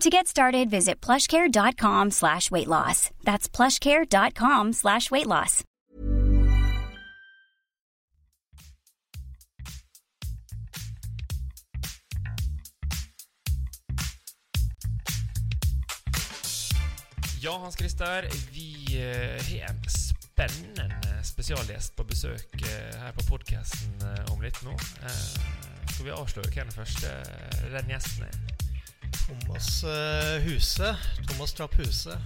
To get started, visit plushcare.com slash weight loss. That's plushcare.com slash weight loss. Ja, Hans Christer, vi eh, har en spennende spesialgjest på besøk eh, her på podkasten om litt nå. Eh, Skal vi avsløre hvem den første den gjesten er? Thomas eh, Huse. Thomas Trapp Huse.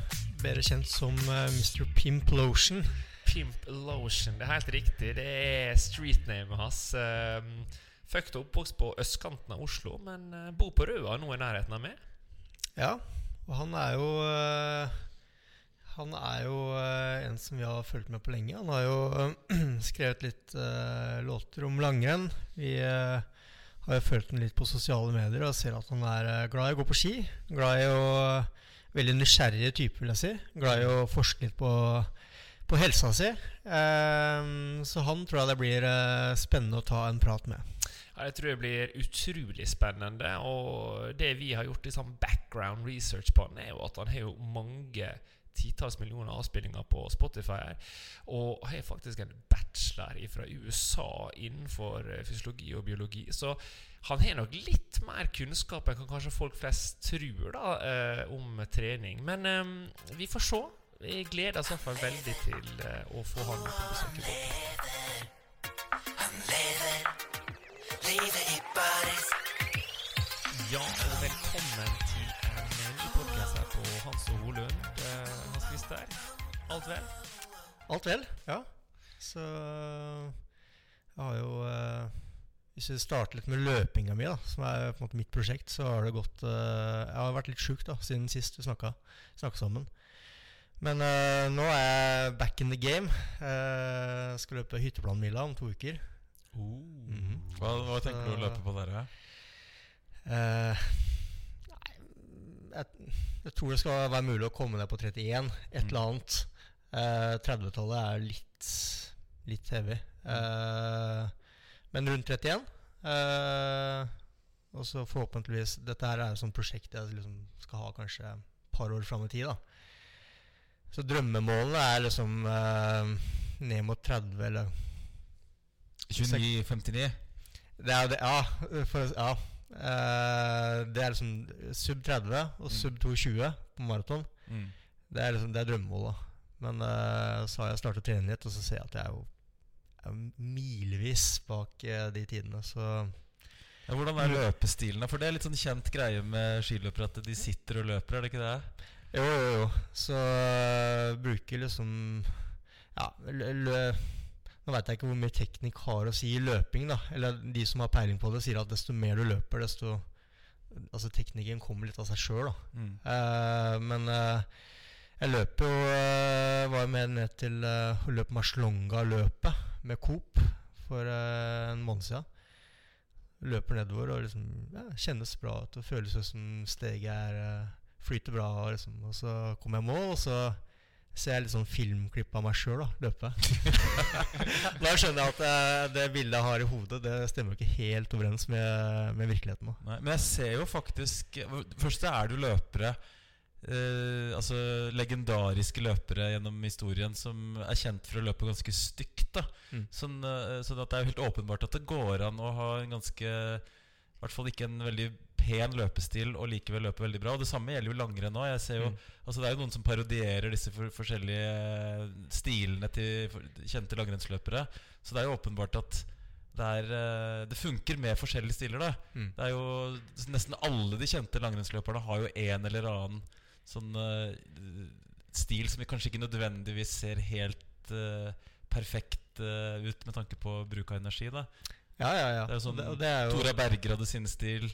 Bedre kjent som eh, Mr. Pimp Lotion. Pimp Lotion. Det er helt riktig. Det er streetnamet hans. Um, og oppvokst på østkanten av Oslo, men uh, bor på Røa, nå i nærheten av meg. Ja, og han er jo eh, Han er jo eh, en som vi har fulgt med på lenge. Han har jo eh, skrevet litt eh, låter om langrenn. Vi eh, har jo fulgt ham litt på sosiale medier og ser at han er eh, glad i å gå på ski. Glad i å Veldig nysgjerrig type, vil jeg si. Glad i å forske litt på, på helsa si. Um, så han tror jeg det blir eh, spennende å ta en prat med. Ja, jeg tror det blir utrolig spennende. Og det vi har gjort i sånn background research på han, er jo at han har jo mange titalls millioner avspillinger på Spotify. Og har faktisk en bachelor fra USA innenfor eh, fysiologi og biologi. Så han har nok litt mer kunnskap enn kanskje folk flest tror da, eh, om trening. Men eh, vi får se. Vi gleder oss i hvert fall veldig til eh, å få han på besøk i vår. Ja, og velkommen til en ny podcast her på Hans og Holund. Eh, der. Alt vel? Alt vel, ja. Så jeg har jo eh, Hvis vi starter litt med løpinga mi, da, som er på en måte mitt prosjekt, så har det gått eh, Jeg har vært litt sjuk da, siden sist vi snakka sammen. Men eh, nå er jeg back in the game. Uh, skal løpe hytteplanmila om to uker. Mhm. Hva, hva tenker du å løpe på der? Ja? Jeg, tror det skal være mulig å komme ned på 31. Et eller annet. Eh, 30-tallet er litt, litt heavy. Eh, men rundt 31. Eh, og så forhåpentligvis Dette her er et sånt prosjekt jeg liksom skal ha kanskje et par år fram i tid. da Så drømmemålene er liksom eh, ned mot 30, eller 29,59? Det er det, ja. For, ja. Eh, det er liksom sub 30 og sub 220 på maraton. Mm. Det er liksom Det er drømmemålet. Men eh, så har jeg startet å trene litt, og så ser jeg at jeg er jo er milevis bak eh, de tidene. Så Ja, hvordan er løpestilen? da? For det er litt sånn kjent greie med skiløpere at de sitter og løper, er det ikke det? jo, jo, jo. Så bruker liksom Ja, lø, nå veit jeg ikke hvor mye teknikk har å si i løping, da. Eller de som har peiling på det, sier at desto mer du løper, desto Altså teknikken kommer litt av seg sjøl, da. Mm. Uh, men uh, jeg løper jo uh, Var med ned til uh, å løpe Marslonga-løpet med Coop for en måned siden. Løper nedover og liksom ja, kjennes bra ut. Og føles som steget er flyter bra. Og, liksom, og så kommer jeg i mål, og så ser jeg litt sånn filmklipp av meg sjøl løpe. da skjønner jeg at eh, det bildet jeg har i hodet, det stemmer jo ikke helt overens med, med virkeligheten. Da. Nei, men jeg ser jo faktisk Først er det jo løpere eh, Altså legendariske løpere gjennom historien som er kjent for å løpe ganske stygt. da Mm. sånn, eh, at det er jo helt åpenbart at det går an å ha en ganske I hvert fall ikke en veldig pen løpestil og likevel løpe veldig bra. Og det samme gjelder jo langrenn òg. Mm. Altså det er jo noen som parodierer disse for, forskjellige eh, stilene til kjente langrennsløpere. Så det er jo åpenbart at det, er, eh, det funker med forskjellige stiler. da Mm. Det er jo Nesten alle de kjente langrennsløperne har jo en eller annen sånn uh, stil som vi kanskje ikke nødvendigvis ser helt uh, perfekt uh, ut med tanke på bruk av energi. da Ja, ja, ja. Det er sånn det, det er jo Tora Berger hadde sin stil.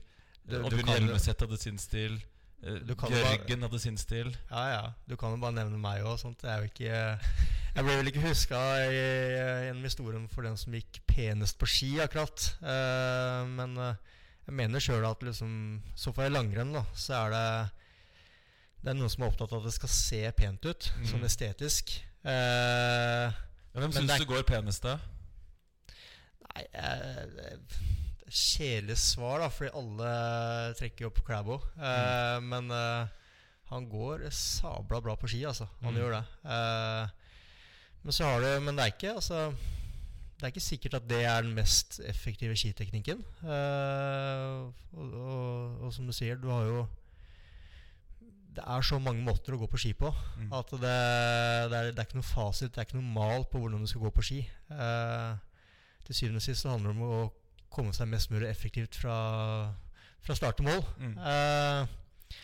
Du- Hjelmeset hadde sin stil. eh, Du kan jo bare- hadde sin stil. Ja, ja. Du kan jo bare nevne meg òg. Jeg Jeg ble vel ikke huska gjennom historien for den som gikk penest på ski, akkurat. Eh, men eh, jeg mener sjøl at liksom Så for langrenn, da, så er det Det er noen som er opptatt av at det skal se pent ut, Mm. sånn estetisk. Eh, Ja, hvem syns du går penest, da? Nei, eh, kjedelig svar, da, fordi alle trekker opp Crabbo. Eh, Men eh, han går sabla bra på ski, altså. Han Mm. gjør det. Eh, men så har du Men det er ikke altså Det er ikke sikkert at det er den mest effektive skiteknikken. Eh, og, og, og som du sier, du har jo Det er så mange måter å gå på ski på Mm. at det, det, er, det er ikke noe fasit, det er ikke noe mal på hvordan du skal gå på ski. Eh, til syvende og sist så handler det om å komme seg mest mulig effektivt fra, fra start til mål. Mm. Uh,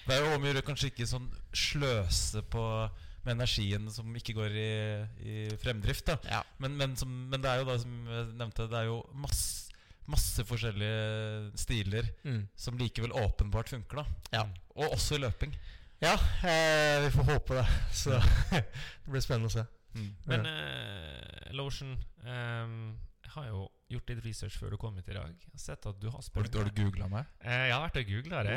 Det er jo om å gjøre kanskje ikke sånn sløse på med energien som ikke går i, i fremdrift. da ja. men, men, som, men det er jo da som jeg nevnte Det er jo masse, masse forskjellige stiler Mm. som likevel åpenbart funker. da Ja. Og også i løping. ja eh, vi får håpe det. Så det blir spennende å se. Men eh, Lotion eh, har jo gjort litt research før du kom hit i dag. Sett at du har sprunget du, har du googla meg? Eh, Jeg har vært og googla det.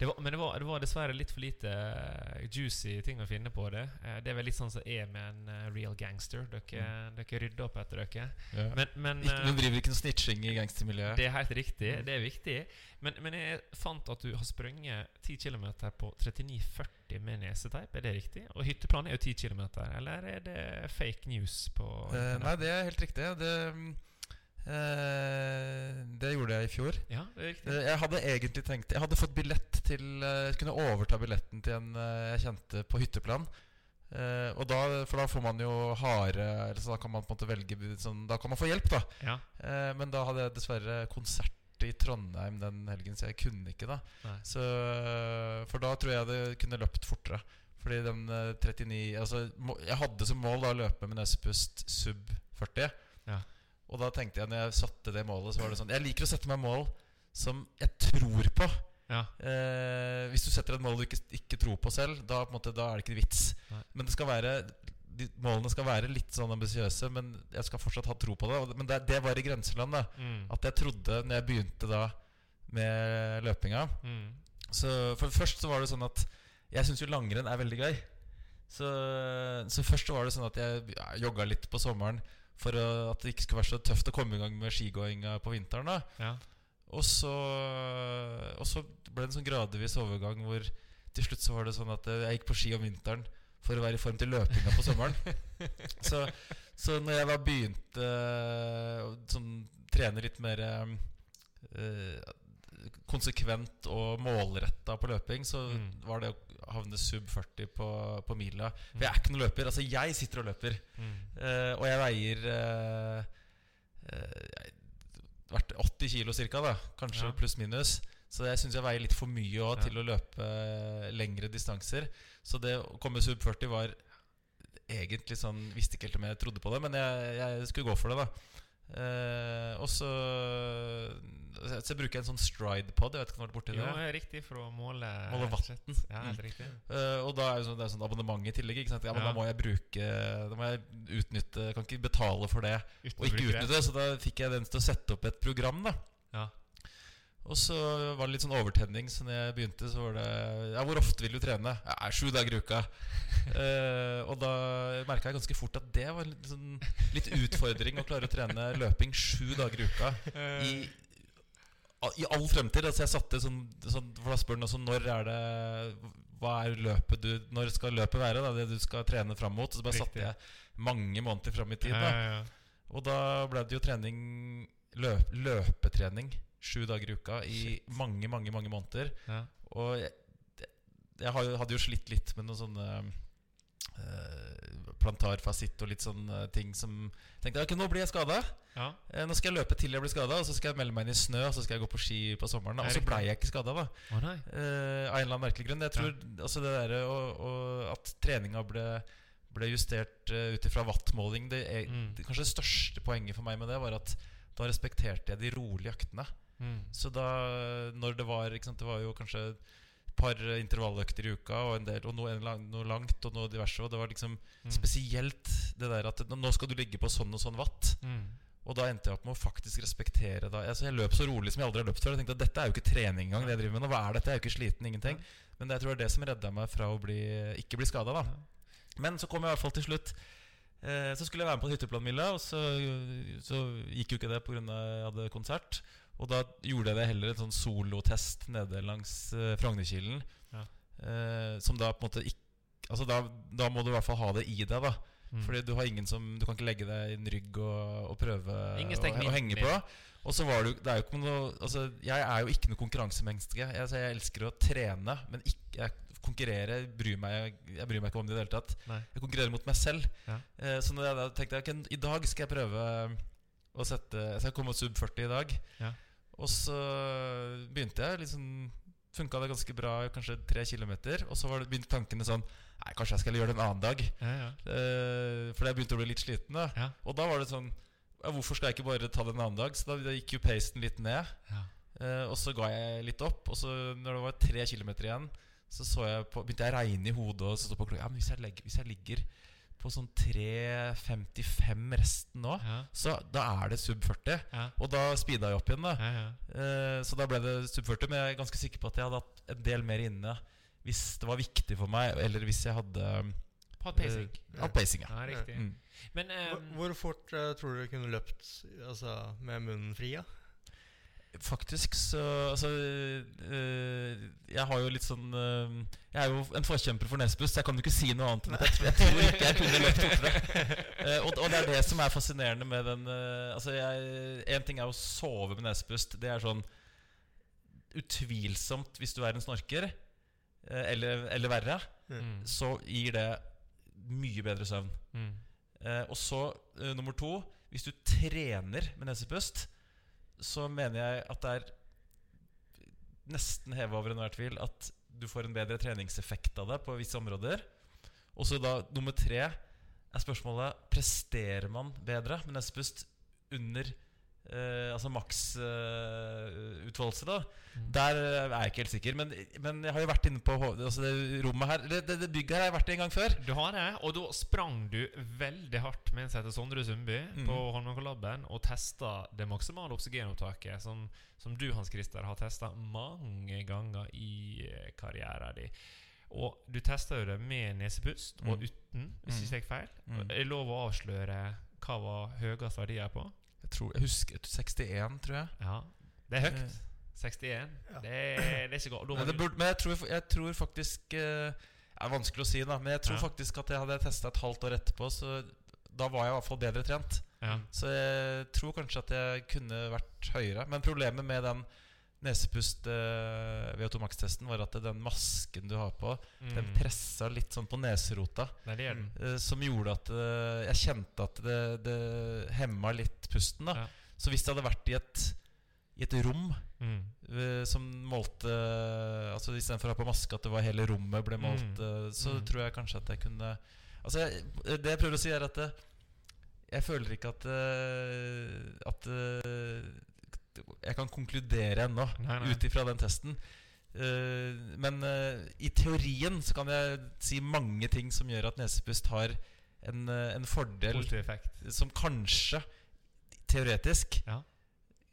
det var, men det var, det var dessverre litt for lite eh, juicy ting å finne på det. Eh, det er vel litt sånn som er med en eh, real gangster. Dere, dere rydder opp etter dere. Ja. Men, men ikke, eh, du driver ikke noe snitching i gangstermiljøet? det er helt riktig. Det er viktig. Men, men jeg fant at du har sprunget 10 km på 39,40 med neseteip. Er det riktig? Og hytteplanen er jo 10 km. Eller er det fake news på Eh, nei, det er helt riktig. Det, mm, eh, det gjorde jeg i fjor. Ja, det er riktig. Eh, Jeg hadde egentlig tenkt Jeg hadde fått billett til eh, Jeg kunne overta billetten til en eh, jeg kjente på hytteplan. Eh, og da, for da får man jo harde altså da kan man på en måte velge sånn, Da kan man få hjelp, da. Ja. Eh, men da hadde jeg dessverre konsert i Trondheim den helgen, så jeg kunne ikke da. Så, for da tror jeg det kunne løpt fortere. Fordi den eh, 39 Altså, jeg hadde som mål da å løpe med nesepust sub 40. Ja. Og da tenkte jeg, når jeg satte det målet, så var det sånn Jeg liker å sette meg mål som jeg tror på. Ja. Eh, hvis du setter et mål du ikke, ikke tror på selv, da, på måte, da er det ikke vits. Nei. Men det skal være de, målene skal være litt sånn ambisiøse, men jeg skal fortsatt ha tro på det. Men det, det var i grenseland. da Mm. At jeg trodde, når jeg begynte da med løpinga Mm. Så For først så var det sånn at jeg syns jo langrenn er veldig gøy. Så, så først så var det sånn at jeg jogga litt på sommeren for at det ikke skulle være så tøft å komme i gang med skigåinga på vinteren. da Ja. og så, og så ble det en sånn gradvis overgang hvor til slutt så var det sånn at jeg gikk på ski om vinteren for å være i form til løpinga på sommeren. så, så når jeg var begynte å sånn, trene litt mer eh, konsekvent og målretta på løping, så Mm. var det å havne sub 40 på, på mila. For jeg er ikke noen løper. Altså, jeg sitter og løper. Mm. Uh, og jeg veier eh, uh, jeg- 80 kilo cirka, da. Kanskje Ja. pluss minus. Så jeg syns jeg veier litt for mye også, Ja. til å løpe eh, lengre distanser. Så det å komme sub 40 var egentlig sånn Visste ikke helt om jeg trodde på det, men jeg, jeg skulle gå for det, da. Eh, og så Så jeg bruker en sånn stride-pod. Jeg vet ikke om du har vært borti Jo, det? er riktig for å måle Måle vann. Ja, helt riktig. Eh, og da er jo sånn, det er sånn abonnement i tillegg. Ikke sant? Ja, men Ja. Da må jeg bruke Da må jeg utnytte Jeg kan ikke betale for det Uten og ikke det. utnytte det. Så da fikk jeg den til å sette opp et program. da Ja. Og så var det litt sånn overtenning, så når jeg begynte, så var det Ja, hvor ofte vil du trene? Ja, sju dager i uka. uh, og da merka jeg ganske fort at det var litt, sånn, litt utfordring å klare å trene løping sju dager i uka i, i all fremtid. Altså jeg satte sånn, sånn for da spør den også når er det Hva er løpet du Når skal løpet være? Da, det du skal trene fram mot. Så bare satte jeg mange måneder fram i tid. Ja, ja, ja. Og da ble det jo trening løp, Løpetrening sju dager i uka i mange, mange mange måneder. Ja. Og jeg, jeg hadde jo slitt litt med noen sånne uh, plantarfasitt og litt sånne ting som Tenkte ok, nå blir jeg skada. Ja. Eh, nå skal jeg løpe til jeg blir skada, og så skal jeg melde meg inn i snø. Og så skal jeg gå på ski på sommeren. Og så blei jeg ikke skada, da. Oh. Eh, av en eller annen merkelig grunn. Jeg tror altså det der, og, og at treninga ble, ble justert uh, ut ifra wattmåling det, er, Mm. det Kanskje det største poenget for meg med det var at da respekterte jeg de rolige øktene. Mm. Så da når det var sant, Det var jo kanskje et par intervalløkter i uka, og, en del, og noe, en lang, noe langt og noe diverse. Og det var liksom Mm. spesielt det der at nå skal du ligge på sånn og sånn watt. Mm. Og da endte jeg opp med å faktisk respektere da. Altså jeg løp så rolig som jeg aldri har løpt før. Jeg tenkte at dette er jo ikke trening engang. det jeg driver med nå. Hva er dette? Jeg er jo ikke sliten, ingenting. Men det, jeg tror det er det som redda meg fra å bli, ikke bli skada. Men så kom jeg i hvert fall til slutt. Eh, så skulle jeg være med på en hytteplanmille og så, så gikk jo ikke det pga. jeg hadde konsert. Og da gjorde jeg det heller en sånn solotest nede langs uh, Frognerkilen. Ja. Uh, som da på en måte ikke Altså da, da må du i hvert fall ha det i deg, da. Mm. Fordi du har ingen som Du kan ikke legge deg i en rygg og, og prøve å, henge på. Og så var du, Det er jo ikke noe Altså Jeg er jo ikke noe konkurransemenneske. Jeg, altså, jeg elsker å trene, men ikke jeg konkurrerer bryr meg, Jeg bryr meg ikke om det i det hele tatt. Nei. Jeg konkurrerer mot meg selv. Ja. Uh, så da tenkte jeg okay, i dag skal jeg prøve å sette Jeg skal komme sub 40 i dag. Ja. Og så begynte jeg liksom Funka det ganske bra kanskje tre kilometer. Og så var det, begynte tankene sånn Nei, kanskje jeg skal gjøre det en annen dag. Ja, ja. Eh, fordi jeg begynte å bli litt sliten. da Ja. Og da var det sånn ja, Hvorfor skal jeg ikke bare ta det en annen dag? Så da, da gikk jo pacen litt ned. Ja. Eh, og så ga jeg litt opp. Og så når det var tre kilometer igjen, så, så jeg på, begynte jeg å regne i hodet. Og så stod på klokka Ja, men hvis jeg, legger, hvis jeg ligger på sånn 3.55 resten nå, Ja. så da er det sub 40. Ja. Og da speeda jeg opp igjen, da. Ja, ja. Eh, så da ble det sub 40. Men jeg er ganske sikker på at jeg hadde hatt en del mer inne hvis det var viktig for meg, eller hvis jeg hadde Hatt pacing. Uh, hatt pacing. Ja. Ja, riktig. Mm. Men Hvor, ehm, hvor fort uh, tror du du kunne løpt altså, med munnen fri? Ja? Faktisk så Altså øh, Jeg har jo litt sånn øh, Jeg er jo en forkjemper for Nesbø, så jeg kan jo ikke si noe annet enn at jeg, tror- jeg tror ikke jeg kunne løpt fortere. Uh, og, og det er det som er fascinerende med den uh, Altså jeg, En ting er å sove med Nesbust. Det er sånn utvilsomt hvis du er en snorker, uh, eller, eller verre, mm, så gir det mye bedre søvn. mm. Og så nummer to Hvis du trener med nesepust, så mener jeg at det er nesten heva over enhver tvil at du får en bedre treningseffekt av det på visse områder. Og så da nummer tre er spørsmålet Presterer man bedre med nesepust under eh, altså maksutfoldelse, da? Der er jeg ikke helt sikker. Men, men jeg har jo vært inne på altså det rommet her det, det, det bygget her har jeg vært i en gang før. Du har det, og da sprang du veldig hardt med en sette heter Sondre Sundby Mm. på Holmenkollabben og testa det maksimale oksygenopptaket, som, som du, Hans Christer, har testa mange ganger i eh, karrieren din. Og du testa jo det med nesepust og Mm. uten, hvis Mm. ikke jeg tar feil. Mm. Er det lov å avsløre hva var høyest verdier på? Tror, jeg husker 61, tror jeg. Ja, det er høyt. Eh, 61. Ja. Det, er, det er ikke godt. Nei, det burde, men jeg, tror, jeg tror faktisk eh, Det er vanskelig å si, da. Men jeg tror Ja. faktisk at jeg hadde testa et halvt år etterpå, så da var jeg i hvert fall bedre trent. ja. Så jeg tror kanskje at jeg kunne vært høyere. Men problemet med den nesepust uh, VO2 Max-testen var at den masken du har på, den Mm. pressa litt sånn på neserota. Nei, det den. eh, som gjorde at uh, jeg kjente at det, det hemma litt pusten. da Ja. Så hvis det hadde vært i et, i et rom Mm. eh, som målte Altså Istedenfor å ha på maske at det var hele rommet ble målt, Mm. eh, så Mm. tror jeg kanskje at jeg kunne Altså jeg, Det jeg prøver å si, er at eh, jeg føler ikke at eh, At eh, jeg kan konkludere ennå ut ifra den testen. Uh, men uh, i teorien så kan jeg si mange ting som gjør at nesepust har en, uh, en fordel som kanskje teoretisk Ja.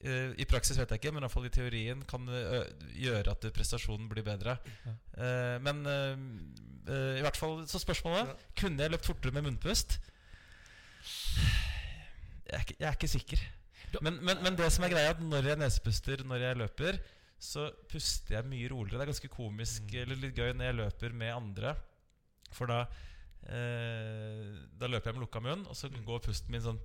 I praksis vet jeg ikke, men i hvert fall i teorien kan det gjøre at prestasjonen blir bedre. Eh, men i hvert fall Så spørsmålet Ja. Kunne jeg løpt fortere med munnpust? Jeg er ikke, jeg er ikke sikker. Men, men, men det som er greia, at når jeg nesepuster når jeg løper, så puster jeg mye roligere. Det er ganske komisk Mm. Eller litt gøy når jeg løper med andre. For da eh, Da løper jeg med lukka munn, og så går pusten min sånn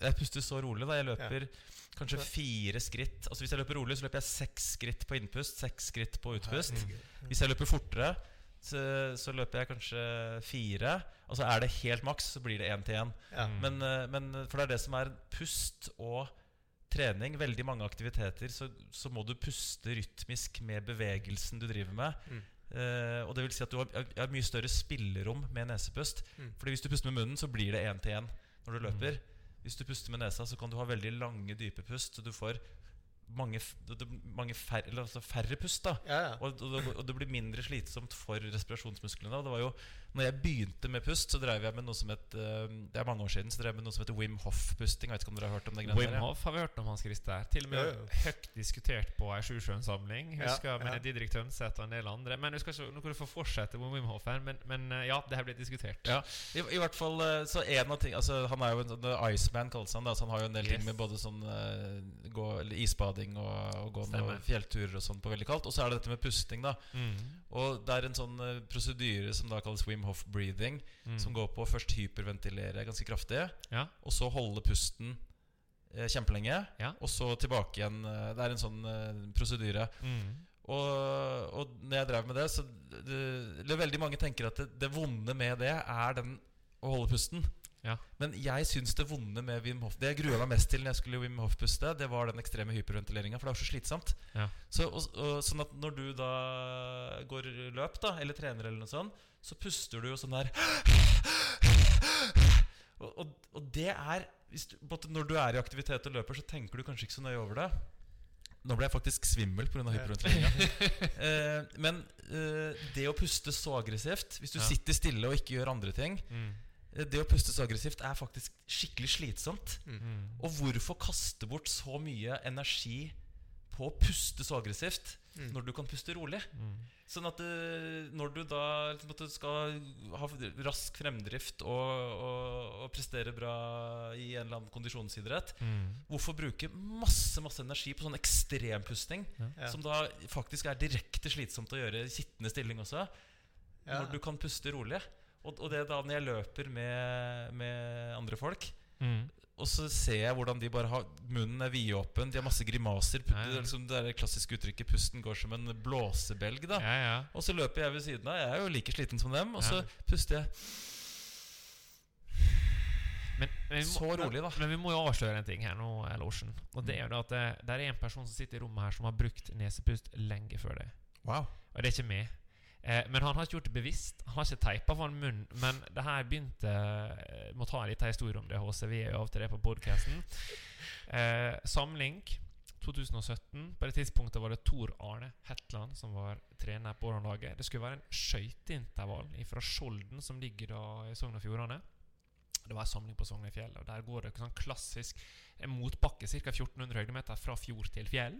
Jeg puster så rolig. da Jeg løper kanskje fire skritt. Altså Hvis jeg løper rolig, så løper jeg seks skritt på innpust, seks skritt på utpust. Hvis jeg løper fortere, så, så løper jeg kanskje fire. Og så er det helt maks, så blir det én til én. Ja. Men, eh, men for det er det som er pust og trening. Veldig mange aktiviteter så, så må du puste rytmisk med bevegelsen du driver med. Mm. Uh, og det vil si at du har, har mye større spillerom med nesepust. Mm. Fordi hvis du puster med munnen, så blir det én til én når du løper. Hvis du puster med nesa, så kan du ha veldig lange, dype pust. Så du får mange, mange færre, eller altså færre pust. da Ja, ja. og, og, og det blir mindre slitsomt for respirasjonsmusklene. Og det var jo når jeg begynte med pust, så drev jeg med noe som het eh, Det er mange år siden Så drev jeg med noe som heter Wim Hof-pusting. Jeg vet ikke om dere har hørt om det Wim der, ja. Hof har vi hørt om, Hans Christer. Til og med Ja, ja. høyt diskutert på ei Sjusjøen-samling. Husker Ja, jeg med. Didrik Tønseth og en del andre. Men husker skal ikke, Nå kan du få fortsette med Wim Hof her, men, men eh, ja, det her ble diskutert. Ja, i, I hvert fall eh, Så en av ting altså, Han er jo en sånn Iceman, kalles han. Da, så han har jo en del ting med både sånn gå, eller isbading og, og gå noen fjellturer og sånn på veldig kaldt. Og så er det dette med pusting, da. Mm. Og det er en sånn prosedyre som da kalles Wim Hof breathing, Mm. som går på å først hyperventilere ganske kraftig, Ja. og så holde pusten eh, kjempelenge, Ja. og så tilbake igjen. eh, det er en sånn eh, prosedyre. Mm. Og, og når jeg drev med det, så det, det, Veldig mange tenker at det, det vonde med det er den å holde pusten. Ja. Men jeg syns det vonde med Wim Hof Det jeg grua meg mest til når jeg skulle Wim Hof-puste, det var den ekstreme hyperventileringa, for det var så slitsomt. Ja. Så, og, og, sånn at når du da går løp, da eller trener, eller noe sånt, så puster du jo sånn der og, og, og det er du, Når du er i aktivitet og løper, så tenker du kanskje ikke så nøye over det. Nå ble jeg faktisk svimmel pga. Hyperventileringa. eh, men eh, det å puste så aggressivt Hvis du Ja. sitter stille og ikke gjør andre ting Mm. Det å puste så aggressivt er faktisk skikkelig slitsomt. Mm. Og hvorfor kaste bort så mye energi på å puste så aggressivt Mm. når du kan puste rolig? Mm. Sånn at eh, når du da liksom, skal ha rask fremdrift og, og, og prestere bra i en eller annen kondisjonsidrett Mm. Hvorfor bruke masse masse energi på sånn ekstrempusting, Ja. som da faktisk er direkte slitsomt å gjøre i sittende stilling også, Ja. når du kan puste rolig? Og, og det da når jeg løper med, med andre folk, Mm. og så ser jeg hvordan de bare har Munnen er vidåpen, de har masse grimaser. Ja, ja. Det er liksom det der klassiske uttrykket 'pusten går som en blåsebelg'. da Ja, ja. Og så løper jeg ved siden av. Jeg er jo like sliten som dem. Og så puster jeg Men, men, må, så rolig, da. men vi må jo avsløre en ting her nå, Lorsen. Og det er jo at det, det er en person som sitter i rommet her som har brukt nesepust lenge før det. Wow. Og det er ikke meg. Eh, men han har ikke gjort det bevisst. Han har ikke teipa for munnen. Men det her begynte eh, Må ta en liten historie om det, HC. Vi er jo av til det på podkasten. Eh, samling 2017. På det tidspunktet var det Tor Arne Hetland som var trener på Årlandslaget. Det skulle være en skøyteintervall fra Skjolden, som ligger da i Sogn og Fjordane. Det var en samling på Sognefjell, og der går det sånn klassisk motbakke, ca. 1400 høydemeter fra fjord til fjell.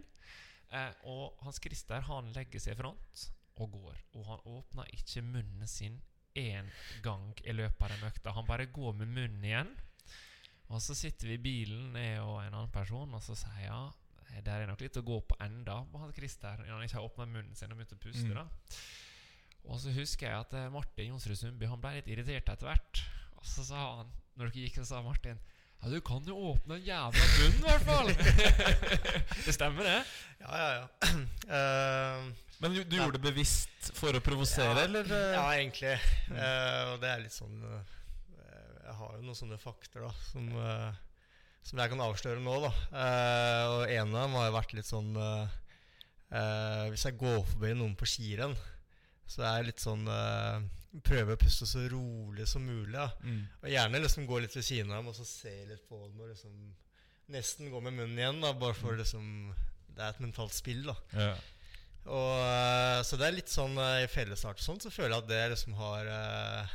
Eh, og Hans Christer han legger seg i front og går. Og han åpner ikke munnen sin én gang i løpet av den økta. Han bare går med munnen igjen. Og så sitter vi i bilen, jeg og en annen person, og så sier ja, der er nok litt å gå på enda på han Christer når han ikke har åpna munnen sin og begynt å puste. Mm. da Og så husker jeg at eh, Martin Jonsrud Sundby Han ble litt irritert etter hvert. Og så sa han, når dere gikk, så sa Martin ja, du kan jo åpne den jævla munnen, i hvert fall! det stemmer, det? Ja, ja, ja. Uh, Men du, du gjorde det bevisst for å provosere, ja, eller? eh? Ja, egentlig. Uh, og det er litt sånn uh, Jeg har jo noen sånne fakter da som, som jeg kan avsløre nå. da Eh, Og en av dem har jo vært litt sånn Hvis jeg går forbi noen på skirenn, så er jeg litt sånn Prøver å puste så rolig som mulig. da Mm. Og gjerne liksom gå litt ved siden av dem og så se litt på dem og liksom nesten gå med munnen igjen. da Bare for liksom Det er et mentalt spill. da Ja. og, eh, så det er litt sånn eh, i fellesstart og sånn, så føler jeg at det liksom har eh,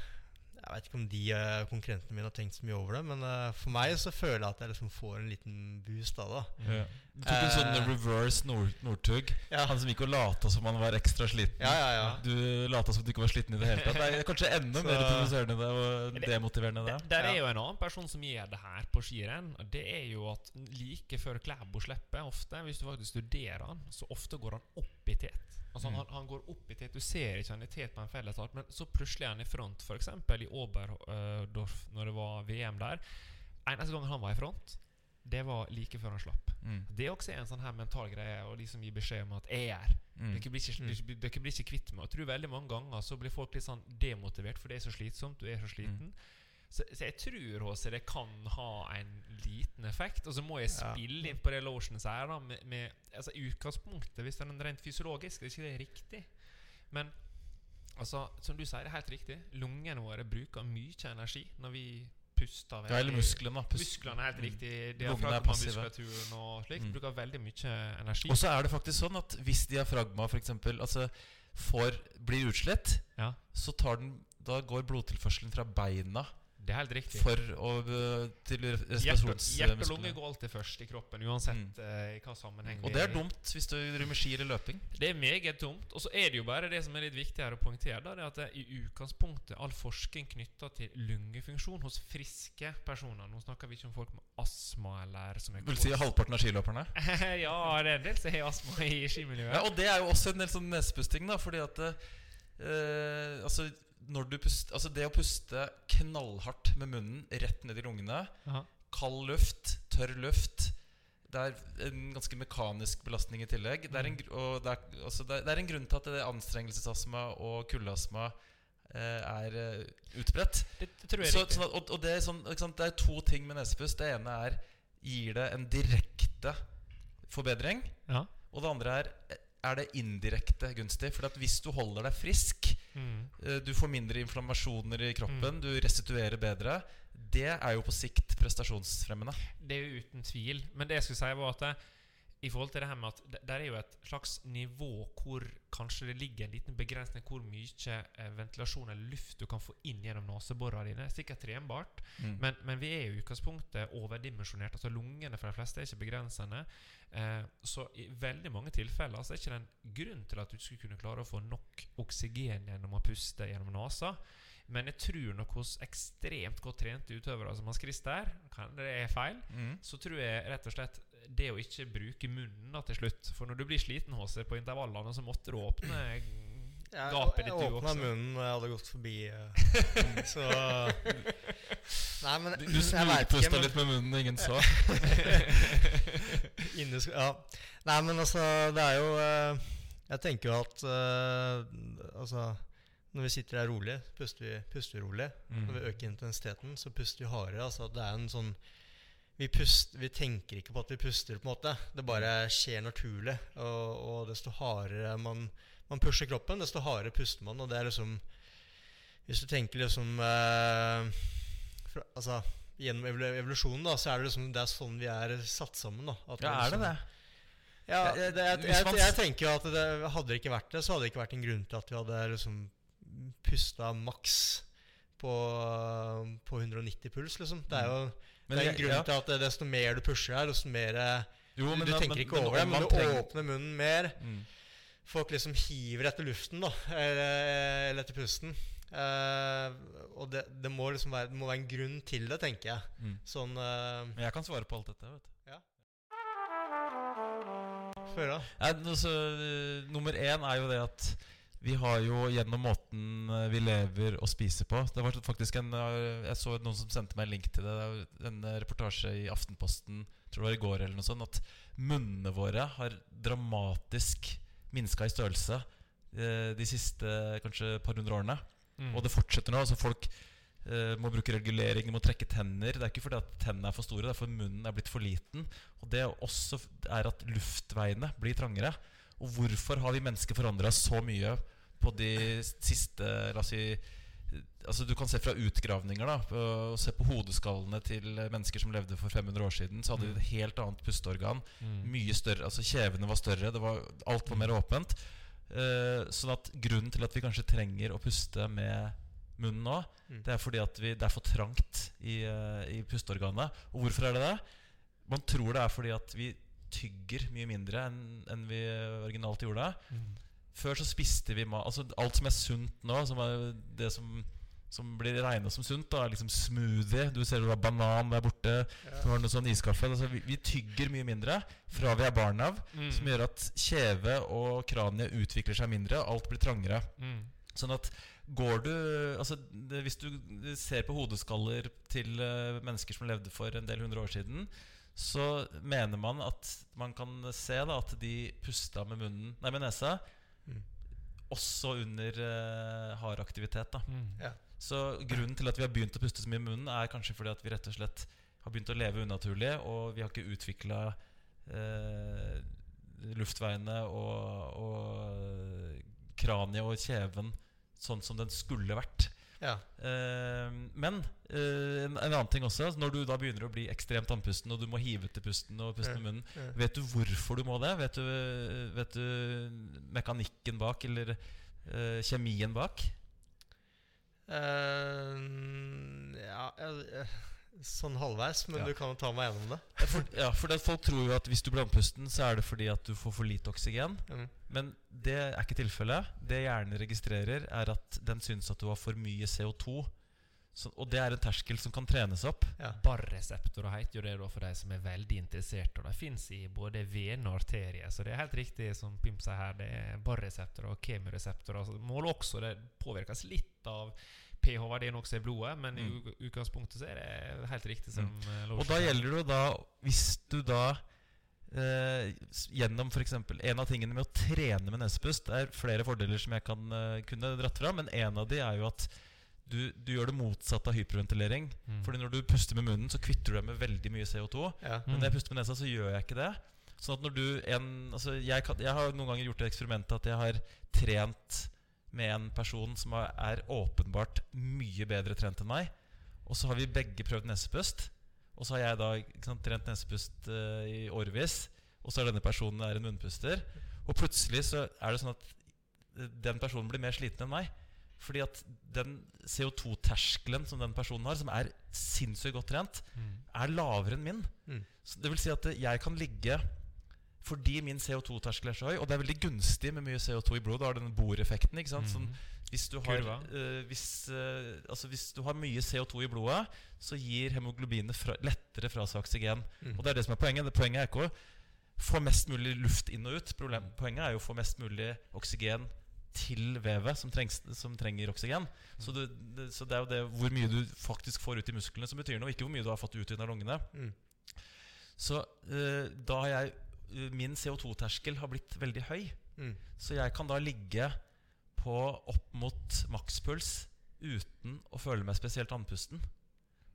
Jeg vet ikke om de eh, konkurrentene mine har tenkt så mye over det, men eh, for meg så føler jeg at jeg liksom får en liten boost av det. Ja. Du tok en sånn Eh. reverse Nord Northug. Ja. Han som gikk og lata som han var ekstra sliten. Ja, ja, ja. Du lata som du ikke var sliten i det hele tatt. Det er kanskje enda Så- mer provoserende det og demotiverende det. Der er jo en annen person som gjør det her på skirenn. og Det er jo at like før Klæbo slipper, ofte, hvis du faktisk studerer han, så ofte går han opp i tet. Altså Mm. han, han går opp i tet. Du ser ikke han i tet på en fellesstart, men så plutselig er han i front, f.eks. i Oberdorf, når det var VM der. Eneste gangen han var i front, det var like før han slapp. Mm. Det også er en sånn her mental greie å liksom gi beskjed om at 'jeg er. Mm. Dere blir, ikke, dere, dere blir ikke kvitt meg. Jeg tror veldig mange ganger så blir folk litt sånn demotivert, for det er så slitsomt. Du er så sliten. Så, så jeg tror også det kan ha en liten effekt. Og så må jeg spille inn på det Lotion sier, da, med, med altså, utgangspunktet, hvis det er rent fysiologisk, er ikke det riktig. Men altså, som du sier, det er helt riktig. Lungene våre bruker mye energi når vi puster. Ja, eller musklene. Musklene er helt riktig. Er passive. Diafragmamuskulaturen og slikt Mm. bruker veldig mye energi. Og så er det faktisk sånn at hvis diafragma for eksempel, altså får, blir utslett, ja, så tar den, da går blodtilførselen fra beina det er helt riktig. for å, øh, til respirasjons... hjerte og lunge går alltid først i kroppen, uansett Mm. uh, i hva sammenheng Og det er dumt hvis du driver med ski eller løping. Det er meget dumt. Og så er det jo bare det som er litt viktigere å poengtere, da, det er at det, i utgangspunktet all forskning knytta til lungefunksjon hos friske personer Nå snakker vi ikke om folk med astma eller som er Vil si halvparten av skiløperne. ja, det er en del som har astma i skimiljøet. Ja, og det er jo også en del sånn nesepusting, da, fordi at uh, Altså, når du puster, altså det å puste knallhardt med munnen rett ned i lungene, Aha. kald luft, tørr luft Det er en ganske mekanisk belastning i tillegg. Det er en, og det er, altså det er, en grunn til at det anstrengelsesastma og kuldeastma eh, er eh, utbredt. Det, det tror jeg Så, sånn at, og, og det, er sånn, det er to ting med nesepust. Det ene er gir det en direkte forbedring. ja. Og det andre er er det indirekte gunstig. For at hvis du holder deg frisk, Mm. eh, du får mindre inflammasjoner i kroppen, du restituerer bedre, det er jo på sikt prestasjonsfremmende. Det er jo uten tvil. Men det jeg skulle si, var at det, i forhold til det her med at det, der er jo et slags nivå hvor kanskje det ligger en liten begrensning hvor mye eh, ventilasjon eller luft du kan få inn gjennom neseborene dine. Sikkert trenbart, Mm. men, men vi er jo i utgangspunktet overdimensjonert. Altså Lungene for de fleste er ikke begrensende. Eh, så i veldig mange tilfeller så er ikke det en grunn til at du skulle kunne klare å få nok oksygen gjennom å puste gjennom nesa. Men jeg tror nok hos ekstremt godt trente utøvere som Hans Christer, kan det er feil, Mm. så tror jeg rett og slett det å ikke bruke munnen da til slutt For når du blir sliten HC på intervallene, så måtte du åpne Jeg, gapet jeg ditt du åpna munnen når jeg hadde gått forbi. eh, så Nei, men Du, du jeg smugpusta litt med munnen, ingen så. Inni Ja. Nei, men altså, det er jo eh, Jeg tenker jo at eh, Altså, når vi sitter her rolig, puster vi, puster vi rolig. Mm. Når vi øker intensiteten, så puster vi hardere. Altså, det er en sånn vi, puster, vi tenker ikke på at vi puster, på en måte. Det bare skjer naturlig. Og, og desto hardere man, man pusher kroppen, desto hardere puster man. Og det er liksom Hvis du tenker liksom eh, fra, Altså Gjennom evolusjonen da Så er det liksom Det er sånn vi er satt sammen. da At Ja, er det liksom- det? Ja, det, jeg, jeg, jeg, tenker jo at det, hadde det ikke vært det, så hadde det ikke vært en grunn til at vi hadde liksom pusta maks på, på 190 puls, liksom. Det er jo Men det er en grunn ja. til at desto mer du pusher her, desto mer Jo, Du, men du tenker men- ikke men over det, men du trenger- åpner munnen mer. Mm. Folk liksom hiver etter luften, da. Eller, eller etter pusten. Uh, og det, det må liksom være, det må være en grunn til det, tenker jeg. Mm. Sånn uh, Men jeg kan svare på alt dette. vet du Ja. Før, da? Ja, altså, nummer én er jo det at vi har jo gjennom måten eh, vi lever og spiser på Det var faktisk en eh, Jeg så noen som sendte meg en link til det. Det er en eh, reportasje i Aftenposten tror det var i går eller noe sånt at munnene våre har dramatisk minska i størrelse de siste kanskje par hundre årene. Mm. Og det fortsetter nå. altså Folk må bruke regulering, de må trekke tenner. Det er ikke fordi at tennene er for store, det er fordi munnen er blitt for liten. Og det også er at luftveiene blir trangere. Og hvorfor har vi mennesker forandra så mye på de siste La oss si Altså Du kan se fra utgravninger da og se på hodeskallene til mennesker som levde for 500 år siden. Så hadde de et helt annet pusteorgan. Mm. Mye større, altså Kjevene var større. Det var, alt var mer åpent. Uh, sånn at grunnen til at vi kanskje trenger å puste med munnen nå, Mm. det er fordi at vi, det er for trangt i, uh, i pusteorganet. Og hvorfor er det det? Man tror det er fordi at vi tygger mye mindre enn enn vi originalt gjorde. Før så spiste vi mat Altså alt som er sunt nå, som er det som, som blir regna som sunt, da, er liksom smoothie. Du ser du har banan der borte. Du har noe sånn iskaffe. Altså, vi, vi tygger mye mindre fra vi er barn av, Mm. som gjør at kjeve og kraniet utvikler seg mindre. Alt blir trangere. Mm. Sånn at går du Altså det, Hvis du ser på hodeskaller til uh, mennesker som levde for en del hundre år siden, så mener man at man kan se da at de pusta med munnen Nei, med nesa. Mm. Også under uh, hard aktivitet. da Mm. Ja. Så grunnen til at vi har begynt å puste så mye i munnen, er kanskje fordi at vi rett og slett har begynt å leve unaturlig, og vi har ikke utvikla uh, luftveiene og, og kraniet og kjeven sånn som den skulle vært. Ja. Uh, men uh, en, en annen ting også. Når du da begynner å bli ekstremt andpusten, og du må hive til pusten og puste Ja, med munnen, ja. vet du hvorfor du må det? Vet du, vet du mekanikken bak, eller uh, kjemien bak? Ja, jeg- jeg- sånn halvveis, men Ja. du kan jo ta meg gjennom det. Ja, For, ja, for det, folk tror jo at hvis du blir andpusten, så er det fordi at du får for lite oksygen. Mm. Men det er ikke tilfellet. Det hjernen registrerer, er at den syns at du har for mye CO2. Så, og det er en terskel som kan trenes opp. Ja. Barreseptorer heter jo det da for de som er veldig interessert. Og de fins i både vener og arterier. Så det er helt riktig som Pimp sier her. Det er barreseptorer og kemireseptorer. Altså, måler også det påvirkes litt av pH-verdien også i blodet, men i Mm. utgangspunktet så er det helt riktig som mm. Og da gjelder det da Hvis du da eh, gjennom f.eks. En av tingene med å trene med nesepust er flere fordeler som jeg kan eh, kunne dratt fra, men en av de er jo at du, du gjør det motsatte av hyperventilering. Mm. Fordi når du puster med munnen, så kvitter du deg med veldig mye CO2. Ja. Men når jeg puster med nesa, så gjør jeg ikke det. Sånn at når du en, altså jeg, kan, jeg har noen ganger gjort det eksperimentet at jeg har trent med en person som er, åpenbart mye bedre trent enn meg. Og så har vi begge prøvd nesepust. Og så har jeg da sant, trent nesepust uh, i årevis. Og så er denne personen er en munnpuster. Og plutselig så er det sånn at eh, den personen blir mer sliten enn meg. Fordi at den CO2-terskelen som den personen har, som er sinnssykt godt trent, Mm. er lavere enn min. Mm. Så det vil si at jeg kan ligge fordi min CO2-terskel er så høy, og det er veldig gunstig med mye CO2 i blodet. da har den boreffekten. ikke sant? Sånn, hvis, du har, eh, hvis, eh, altså hvis du har mye CO2 i blodet, så gir hemoglobinet fra, lettere fra seg oksygen. Mm. Og det er det som er poenget. Det Poenget er ikke å få mest mulig luft inn og ut. Problem, poenget er jo å få mest mulig oksygen til vevet som, trengs, som trenger oksygen. Så, du, det, så det er jo det hvor mye du faktisk får ut i musklene, som betyr noe. Ikke hvor mye du har fått ut i lungene. Mm. Så eh, da har jeg Min CO2-terskel har blitt veldig høy. Mm. Så jeg kan da ligge på opp mot makspuls uten å føle meg spesielt andpusten.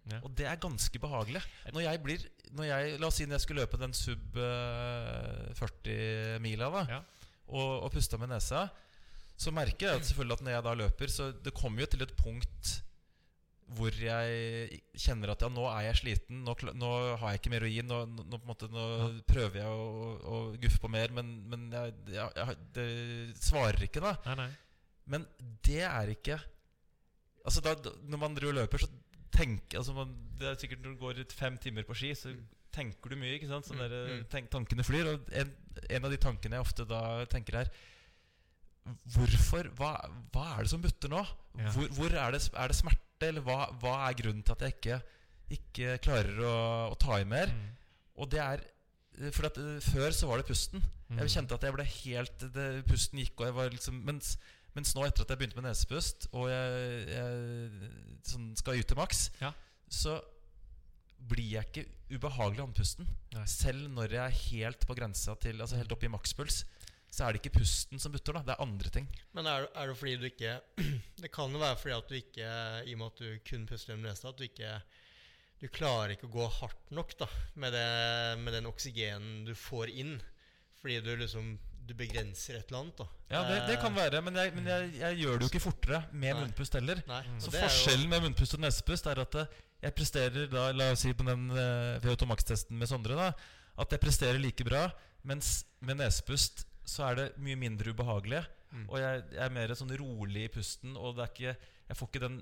Ja. Og det er ganske behagelig. Når jeg blir når jeg, La oss si når jeg skulle løpe den sub eh, 40-mila da Ja. og, og pusta med nesa, så merker jeg at selvfølgelig at når jeg da løper Så det kommer jo til et punkt hvor jeg kjenner at ja, nå er jeg sliten, nå, nå har jeg ikke mer å gi. Nå, nå, måte, nå prøver jeg å, å guffe på mer, men, men jeg, jeg, jeg, det svarer ikke, da. Nei, nei. Men det er ikke Altså da, Når man driver og løper, så tenker altså man, Det er sikkert Når du går ut fem timer på ski, så tenker du mye. ikke sant? Sånn Mm, der, mm. tenk, Tankene flyr. Og en, en av de tankene jeg ofte da tenker, er Hvorfor? Hva, hva er det som butter nå? Ja. Hvor, hvor er, det, er det smerte, eller hva, hva er grunnen til at jeg ikke, ikke klarer å, å ta i mer? Mm. Og det er For at før så var det pusten. Mm. Jeg kjente at jeg ble helt det, Pusten gikk, og jeg var liksom mens, mens nå, etter at jeg begynte med nesepust, og jeg, jeg sånn skal yte maks, Ja. så blir jeg ikke ubehagelig andpusten. Selv når jeg er helt på grensa til Altså helt oppe i makspuls, så er det ikke pusten som butter. da Det er andre ting. Men er, det- er det fordi du ikke Det kan jo være fordi at du ikke, i og med at du kun puster gjennom nesa, at du ikke Du klarer ikke å gå hardt nok da med, det, med den oksygenen du får inn. Fordi du liksom Du begrenser et eller annet. da Ja, det, det kan være, men, jeg, men jeg, jeg gjør det jo ikke fortere med Nei. munnpust heller. Nei, Så forskjellen med munnpust og nesepust er at eh, jeg presterer da, La oss si på den uh, VO2 Max-testen med Sondre, da at jeg presterer like bra, mens med nesepust så er det mye mindre ubehagelig. Mm. Og jeg, jeg er mer sånn rolig i pusten, og det er ikke Jeg får ikke den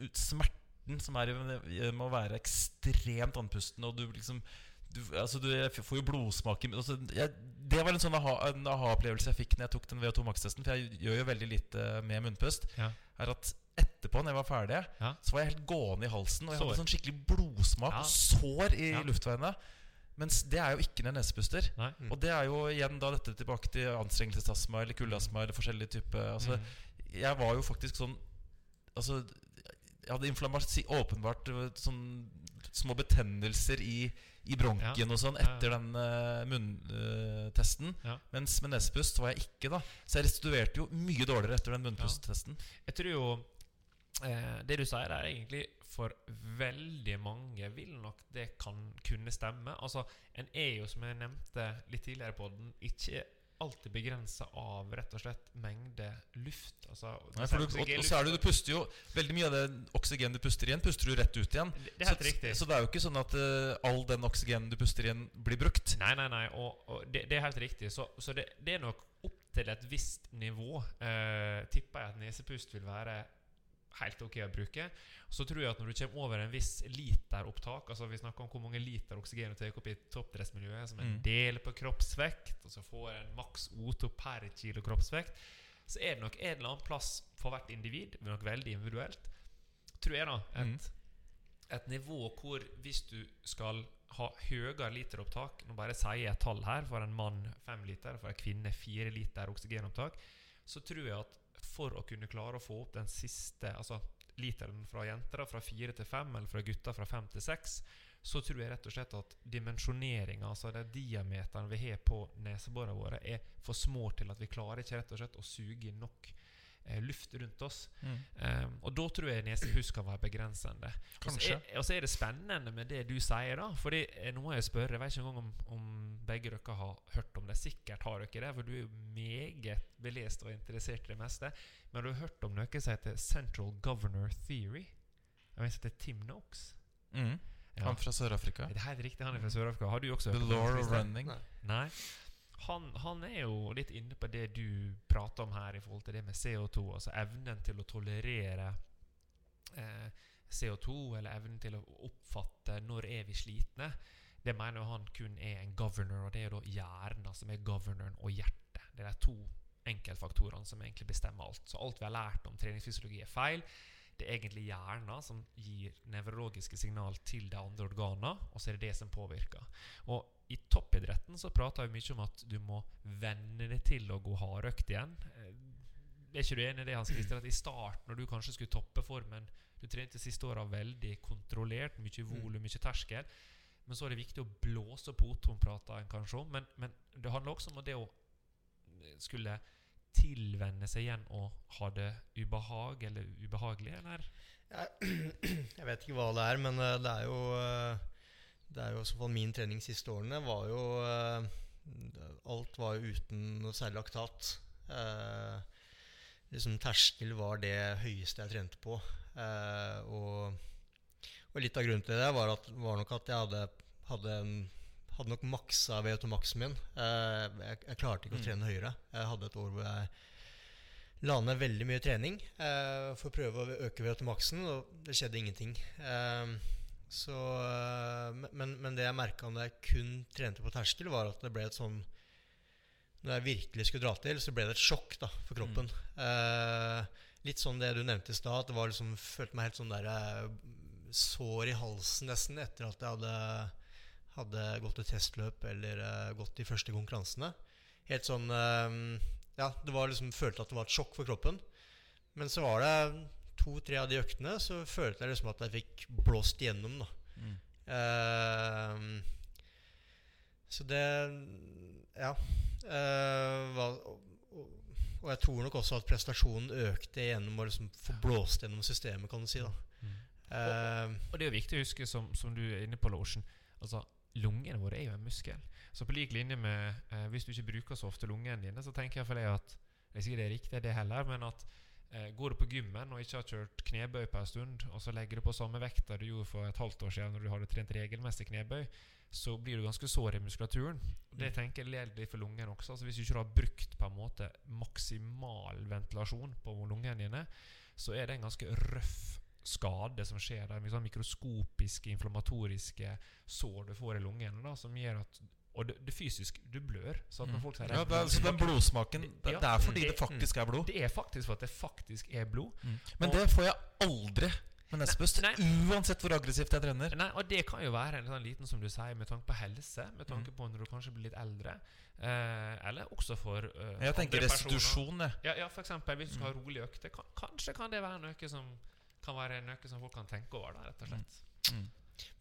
ut- smerten som er med å være ekstremt andpusten, og du liksom du, altså du, Jeg får jo blodsmak i altså Det var en sånn aha-opplevelse aha-opplevelse jeg fikk når jeg tok den VO2 Max-testen. For jeg gjør jo veldig lite med munnpust. Ja. Er at etterpå, når jeg var ferdig, Ja. så var jeg helt gående i halsen. Og jeg Sår. hadde sånn skikkelig blodsmak Ja. og sår i luftveiene. Mens det er jo ikke en nesepuster. Mm. Og det er jo igjen da dette tilbake til anstrengelsesastma eller kuldeastma eller forskjellige typer altså, Mm. Jeg var jo faktisk sånn Altså Jeg hadde inflammasi, Åpenbart øh, sånn små betennelser i, i bronken Ja. og sånn Ja, ja. etter den uh, munntesten. Ja. Mens med nesepust var jeg ikke, da. Så jeg restituerte jo mye dårligere etter den munnpusttesten. Jeg tror jo eh, Det du sier der, egentlig for veldig mange vil nok det kan kunne stemme. Altså, En er jo, som jeg nevnte litt tidligere på den, ikke alltid begrensa av rett og slett mengde luft. Altså, Nei, du, og, og så er det du puster jo Veldig mye av det oksygenet du puster igjen, puster du rett ut igjen. Det det er helt så, riktig. så det er jo ikke sånn at uh, all den oksygenen du puster igjen, blir brukt. Nei, nei, nei. Og, og det, det er helt riktig. Så, så det, det er nok opp til et visst nivå. uh, tipper jeg at nesepust vil være helt ok å bruke. Så tror jeg at når du kommer over en viss literopptak Altså Vi snakker om hvor mange liter oksygen du tar opp i toppdressmiljøet, som en Mm. del på kroppsvekt, og så får en maks O2 per kilo kroppsvekt, så er det nok en eller annen plass for hvert individ. Det er nok veldig individuelt. Tror jeg, da. Et, Mm. et nivå hvor hvis du skal ha høyere literopptak Nå bare sier jeg et tall her. For en mann fem liter, for en kvinne fire liter oksygenopptak. Så tror jeg at for å kunne klare å få opp den siste Altså literen fra jenter fra fire til fem, eller fra gutter fra fem til seks, så tror jeg rett og slett at dimensjoneringa, altså den diameteren vi har på neseborene våre, er for små til at vi klarer ikke rett og slett å suge inn nok luft rundt oss. Mm. Um, og da tror jeg nesepust kan være begrensende. Og så er, det spennende med det du sier, da. Fordi eh, nå må jeg spørre, jeg vet ikke engang om, om begge dere har hørt om det. Sikkert har dere det, for du er jo meget belest og interessert i det meste. Men du har hørt om noe som heter Central Governor Theory? Jeg vet det er Tim Noakes. Mm. Ja. Han fra Sør-Afrika. Det er helt riktig, han er fra Sør-Afrika. Har du også hørt The law of running. Nei. Nei. Han, han er jo litt inne på det du prater om her i forhold til det med CO2. Altså evnen til å tolerere eh, CO2, eller evnen til å oppfatte når er vi slitne. Det mener han kun er en governor, og det er jo da hjernen som er governoren, og hjertet. Det er de to enkeltfaktorene som egentlig bestemmer alt. Så alt vi har lært om treningsfysiologi, er feil. Det er egentlig hjernen som gir nevrologiske signal til de andre organene, og så er det det som påvirker. Og i toppidretten så prater vi mye om at du må venne deg til å gå hardøkt igjen. Eh, Er ikke du enig i det, Hans Christian? At i starten, når du kanskje skulle toppe formen Du trente siste åra veldig kontrollert, mye volum, mye terskel. Men så er det viktig å blåse på O2-en, kanskje om. Men, men det handler også om det å skulle tilvenne seg igjen og ha det ubehag eller ubehagelig, eller? Jeg, jeg vet ikke hva det er, men eh, det er jo eh, Det er jo i så min trening siste årene var jo eh, Alt var jo uten noe særlig laktat. Eh, liksom Terskel var det høyeste jeg trente på. Eh, og, og litt av grunnen til det var, at, var nok at jeg hadde, hadde, hadde nok maksa VO2-maksen min. Eh, jeg, jeg klarte ikke å trene høyere. Jeg hadde et år hvor jeg la ned veldig mye trening eh, for å prøve å øke VO2 Maxen, og det skjedde ingenting. Eh, så, eh, men, men det jeg merka når jeg kun trente på terskel, var at det ble et sånn Når jeg virkelig skulle dra til, så ble det et sjokk da, for kroppen. Eh, litt sånn det du nevnte i stad, at det var liksom, følte meg helt sånn der eh, sår i halsen nesten etter at jeg hadde, hadde gått et testløp eller uh, gått de første konkurransene. Helt sånn eh, Ja, det var liksom følte at det var et sjokk for kroppen. Men så var det to-tre av de øktene så følte jeg liksom at jeg fikk blåst gjennom. da Mm. Uh, så det Ja. Uh, var, og, og, og jeg tror nok også at prestasjonen økte gjennom å liksom få blåst gjennom systemet, kan du si. da Eh, Og det er viktig å huske, som, som du er inne på, Losjen Altså, Lungene våre er jo en muskel. Så på lik linje med eh, Hvis du ikke bruker så ofte lungene dine, så tenker jeg for deg at Jeg sier det er riktig, det heller, men at eh, går du på gymmen og ikke har kjørt knebøy på en stund, og så legger du på samme vekta du gjorde for et halvt år siden når du hadde trent regelmessig knebøy, så blir du ganske sår i muskulaturen. Og Det tenker jeg gjelder litt for lungene også. Altså Hvis du ikke har brukt på en måte maksimal ventilasjon på lungene dine, så er det en ganske røff skade som skjer der. er sånn mikroskopiske, inflammatoriske sår du får i lungene, da, som gjør at Og det, det fysisk Du blør. Så at når folk sier Mm. Ja, det er, så den blodsmaken det, Ja, det er fordi det- det faktisk er blod. Det er faktisk for at det faktisk er blod. Men Og- det får jeg aldri med nesepust. Uansett hvor aggressivt jeg trener. Nei, og det kan jo være en sånn liten, som du sier, med tanke på helse. Med tanke Mm. på når du kanskje blir litt eldre. Eh, eller også for eh, Jeg tenker andre restitusjon, jeg. Ja, ja, for eksempel hvis du skal ha Mm. rolig økte. Kan, kanskje kan det være noe som Kan være noe som folk kan tenke over, da, rett og slett. Mm.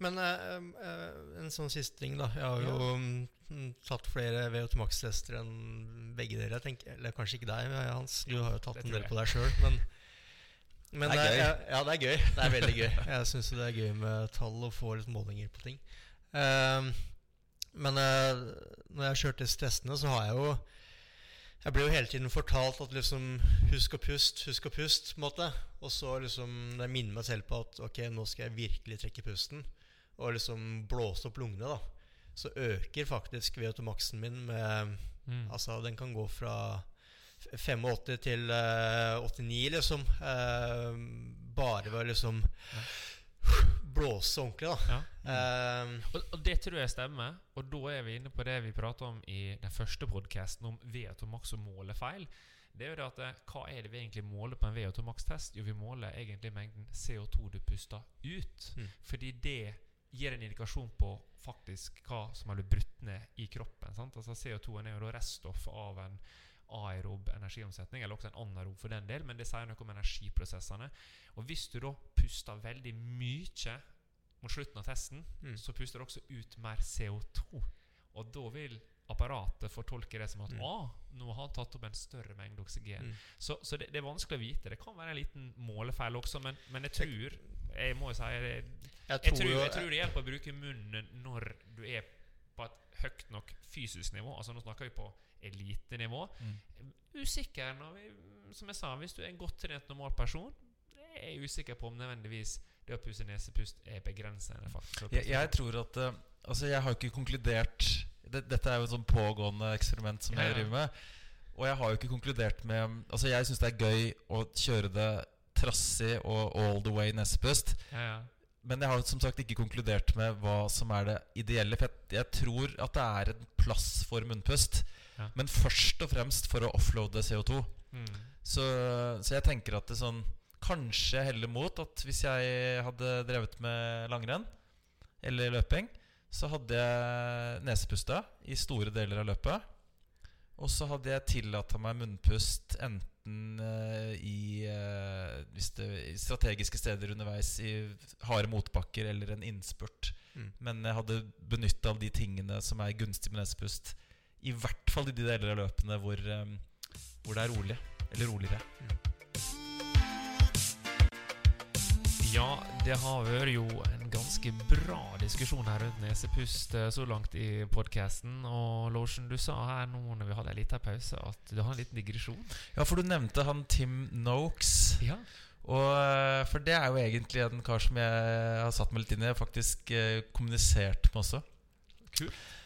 Men uh, uh, en sånn siste ting, da. Jeg har jo mm, tatt flere VO2 Max-tester enn begge dere. tenker Eller kanskje ikke deg, Hans. Du har jo tatt en del på deg sjøl. Men, men Det er eh, gøy. ja, ja, det er gøy. Det er veldig gøy. Jeg syns det er gøy med tall og få litt målinger på ting. Uh, men når jeg har kjørt disse testene, så har jeg jo Jeg blir jo hele tiden fortalt at liksom Husk å puste, husk å puste, på en måte. Og så liksom Jeg minner meg selv på at ok, nå skal jeg virkelig trekke pusten. Og liksom blåse opp lungene, da. Så øker faktisk VO2-maksen min med Mm. Altså, den kan gå fra 85 til uh, 89, liksom. Uh, bare ved liksom blåse ordentlig, da. Ja. Eh, Og, og det tror jeg stemmer. Og da er vi inne på det vi prata om i den første podkasten om VO2 max og målefeil. Det er jo det at eh, Hva er det vi egentlig måler på en VO2 max-test? Jo, vi måler egentlig mengden CO2 du puster ut. Mm. Fordi det gir en indikasjon på faktisk hva som har blitt brutt ned i kroppen. Sant? Altså CO2 er jo da reststoff av en aerob energiomsetning, eller også en anaerob for den del, men det sier noe om energiprosessene. Og hvis du da puster veldig mye mot slutten av testen, Mm. så puster du også ut mer CO2. Og da vil apparatet fortolke det som at Mm. ah, nå har han tatt opp en større mengde oksygen. Mm. Så, så det, det er vanskelig å vite. Det kan være en liten målefeil også, men, men jeg tror Jeg må jo si jeg jeg, tror tror, jo jeg tror det hjelper å bruke munnen når du er på et høyt nok fysisk nivå. Altså Nå snakker vi på elitenivå. Mm. Usikker når vi, Som jeg sa, hvis du er en godt trent normal person, er jeg usikker på om nødvendigvis det å puse nesepust er begrensende. faktisk Jeg, jeg tror at eh, Altså, jeg har jo ikke konkludert det, Dette er jo et sånn pågående eksperiment som Ja, jeg driver med. Og jeg har jo ikke konkludert med Altså, jeg syns det er gøy å kjøre det trassig og all the way nesepust. ja, ja. Men jeg har som sagt ikke konkludert med hva som er det ideelle. For jeg, jeg tror at det er en plass for munnpust. Ja. Men først og fremst for å offloade CO2. Mm. Så, så jeg tenker at det sånn Kanskje heller mot at hvis jeg hadde drevet med langrenn eller løping, så hadde jeg nesepusta i store deler av løpet. Og så hadde jeg tillatt meg munnpust enten uh, i, uh, det, i strategiske steder underveis, i harde motbakker eller en innspurt. Mm. Men jeg hadde benytta av de tingene som er gunstig med nesepust. I hvert fall i de deler av løpene hvor, eh, hvor det er rolig. Eller roligere. Ja, det har vært jo en ganske bra diskusjon her rundt nesepust eh, så langt i podkasten. Og Lotion, du sa her nå når vi hadde en liten pause, at du har en liten digresjon. Ja, for du nevnte han Tim Noakes. Ja. Og, eh, for det er jo egentlig en kar som jeg har satt meg litt inn i. Faktisk eh, kommunisert med også. Kult. Eh,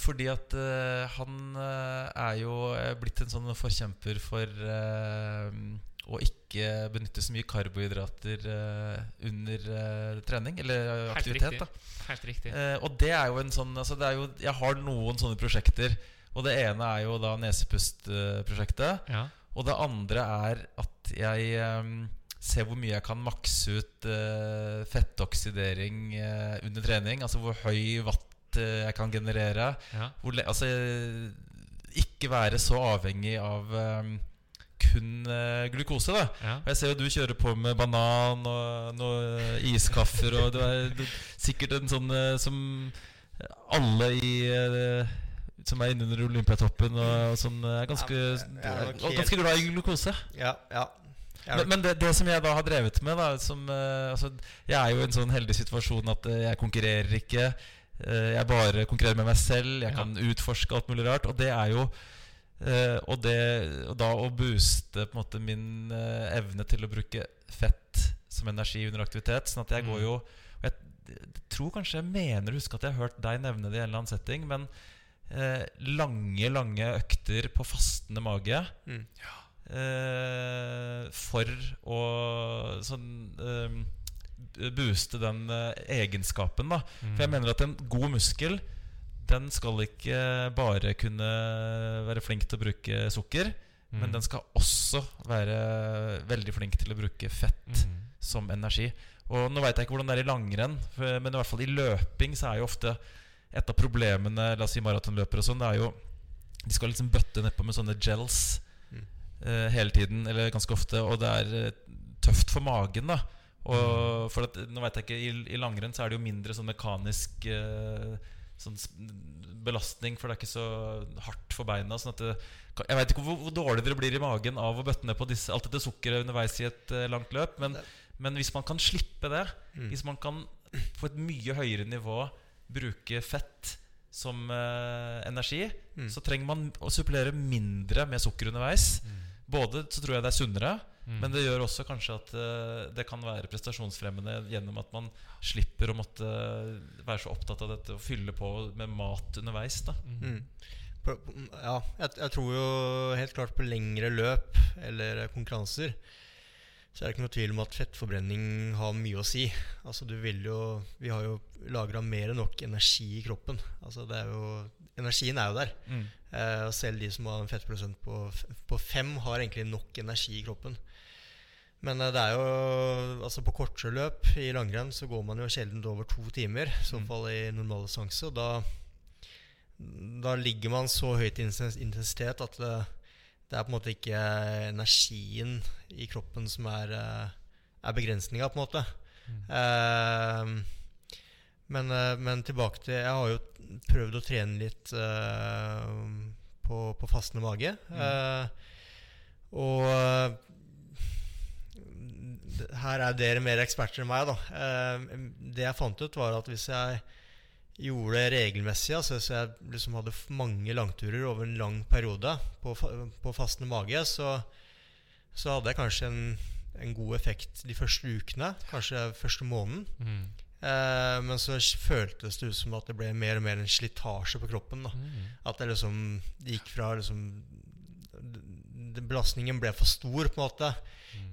fordi at eh, han eh, er jo eh, blitt en sånn forkjemper for eh, å ikke benytte så mye karbohydrater eh, under eh, trening, eller aktivitet. Helt riktig. da Helt riktig. Eh, og det er jo en sånn altså det er jo, Jeg har noen sånne prosjekter. Og det ene er jo da nesepustprosjektet. Ja. Og det andre er at jeg ser hvor mye jeg kan makse ut eh, fettoksidering eh, under trening. Altså hvor høy watt eh, jeg kan generere. ja. Hvor, altså ikke være så avhengig av um, kun eh, glukose. da ja. og Jeg ser jo du kjører på med banan og noe iskaffer, og du er, du, sikkert en sånn eh, som alle i eh, som er innunder Olympiatoppen og, og sånn, er ganske, Ja, jeg er ganske glad i glukose. Ja, ja. Men, men det, det som jeg da har drevet med da, som, uh, altså, Jeg er jo i en sånn heldig situasjon at uh, jeg konkurrerer ikke. Eh, jeg bare konkurrerer med meg selv. Jeg Ja. kan utforske alt mulig rart. Og det er jo eh, og, det, og da å booste på en måte min eh, evne til å bruke fett som energi under aktivitet. Sånn at jeg Mm. går jo og jeg, jeg tror kanskje jeg mener å huske at jeg har hørt deg nevne det i en eller annen setting. Men eh, lange, lange økter på fastende mage Mm. eh, for å sånn eh, booste den eh, egenskapen. da For jeg mener at en god muskel Den skal ikke bare kunne være flink til å bruke sukker, Mm. men den skal også være veldig flink til å bruke fett Mm. som energi. Og Nå veit jeg ikke hvordan det er i langrenn, men i hvert fall i løping så er jo ofte et av problemene La oss si maratonløpere og sånn, det er jo De skal liksom bøtte nedpå med sånne gels eh, hele tiden, eller ganske ofte, og det er eh, tøft for magen, da. Og for at, nå vet jeg ikke, i, I langrenn så er det jo mindre sånn mekanisk eh, sånn belastning, for det er ikke så hardt for beina. Sånn det, jeg vet ikke hvor, hvor dårlig dere blir i magen av å bøtte ned på disse, alt dette sukkeret underveis i et eh, langt løp. Men, men hvis man kan slippe det, hvis man kan på et mye høyere nivå bruke fett som eh, energi, så trenger man å supplere mindre med sukker underveis. Både så tror jeg det er sunnere, men det gjør også kanskje at eh, det kan være prestasjonsfremmende gjennom at man slipper å måtte være så opptatt av dette og fylle på med mat underveis. Da. Mm. På- på- Ja, jeg, jeg tror jo helt klart på lengre løp eller konkurranser så er det ikke noe tvil om at fettforbrenning har mye å si. Altså du vil jo Vi har jo lagra mer enn nok energi i kroppen. Altså det er jo Energien er jo der. Mm. Eh, selv de som har en fettprosent på, på fem, har egentlig nok energi i kroppen. Men eh, det er jo Altså på kortere løp i langrenn så går man jo sjelden over to timer. I så Mm. fall i normaldistanse. Og da da ligger man så høyt i intensitet at det, det er på en måte ikke energien i kroppen som er, eh, er begrensninga, på en måte. Eh, men, eh, men tilbake til Jeg har jo prøvd å trene litt eh, på, på fastende mage. Eh, og eh, her er dere mer eksperter enn meg, da. Eh, det jeg fant ut, var at hvis jeg gjorde det regelmessig, altså hvis jeg liksom hadde mange langturer over en lang periode på, på fastende mage, så, så hadde jeg kanskje en, en god effekt de første ukene, kanskje første måneden. Mm. Eh, men så føltes det ut som at det ble mer og mer en slitasje på kroppen. Mm. At det liksom det gikk fra liksom Belastningen ble for stor på en måte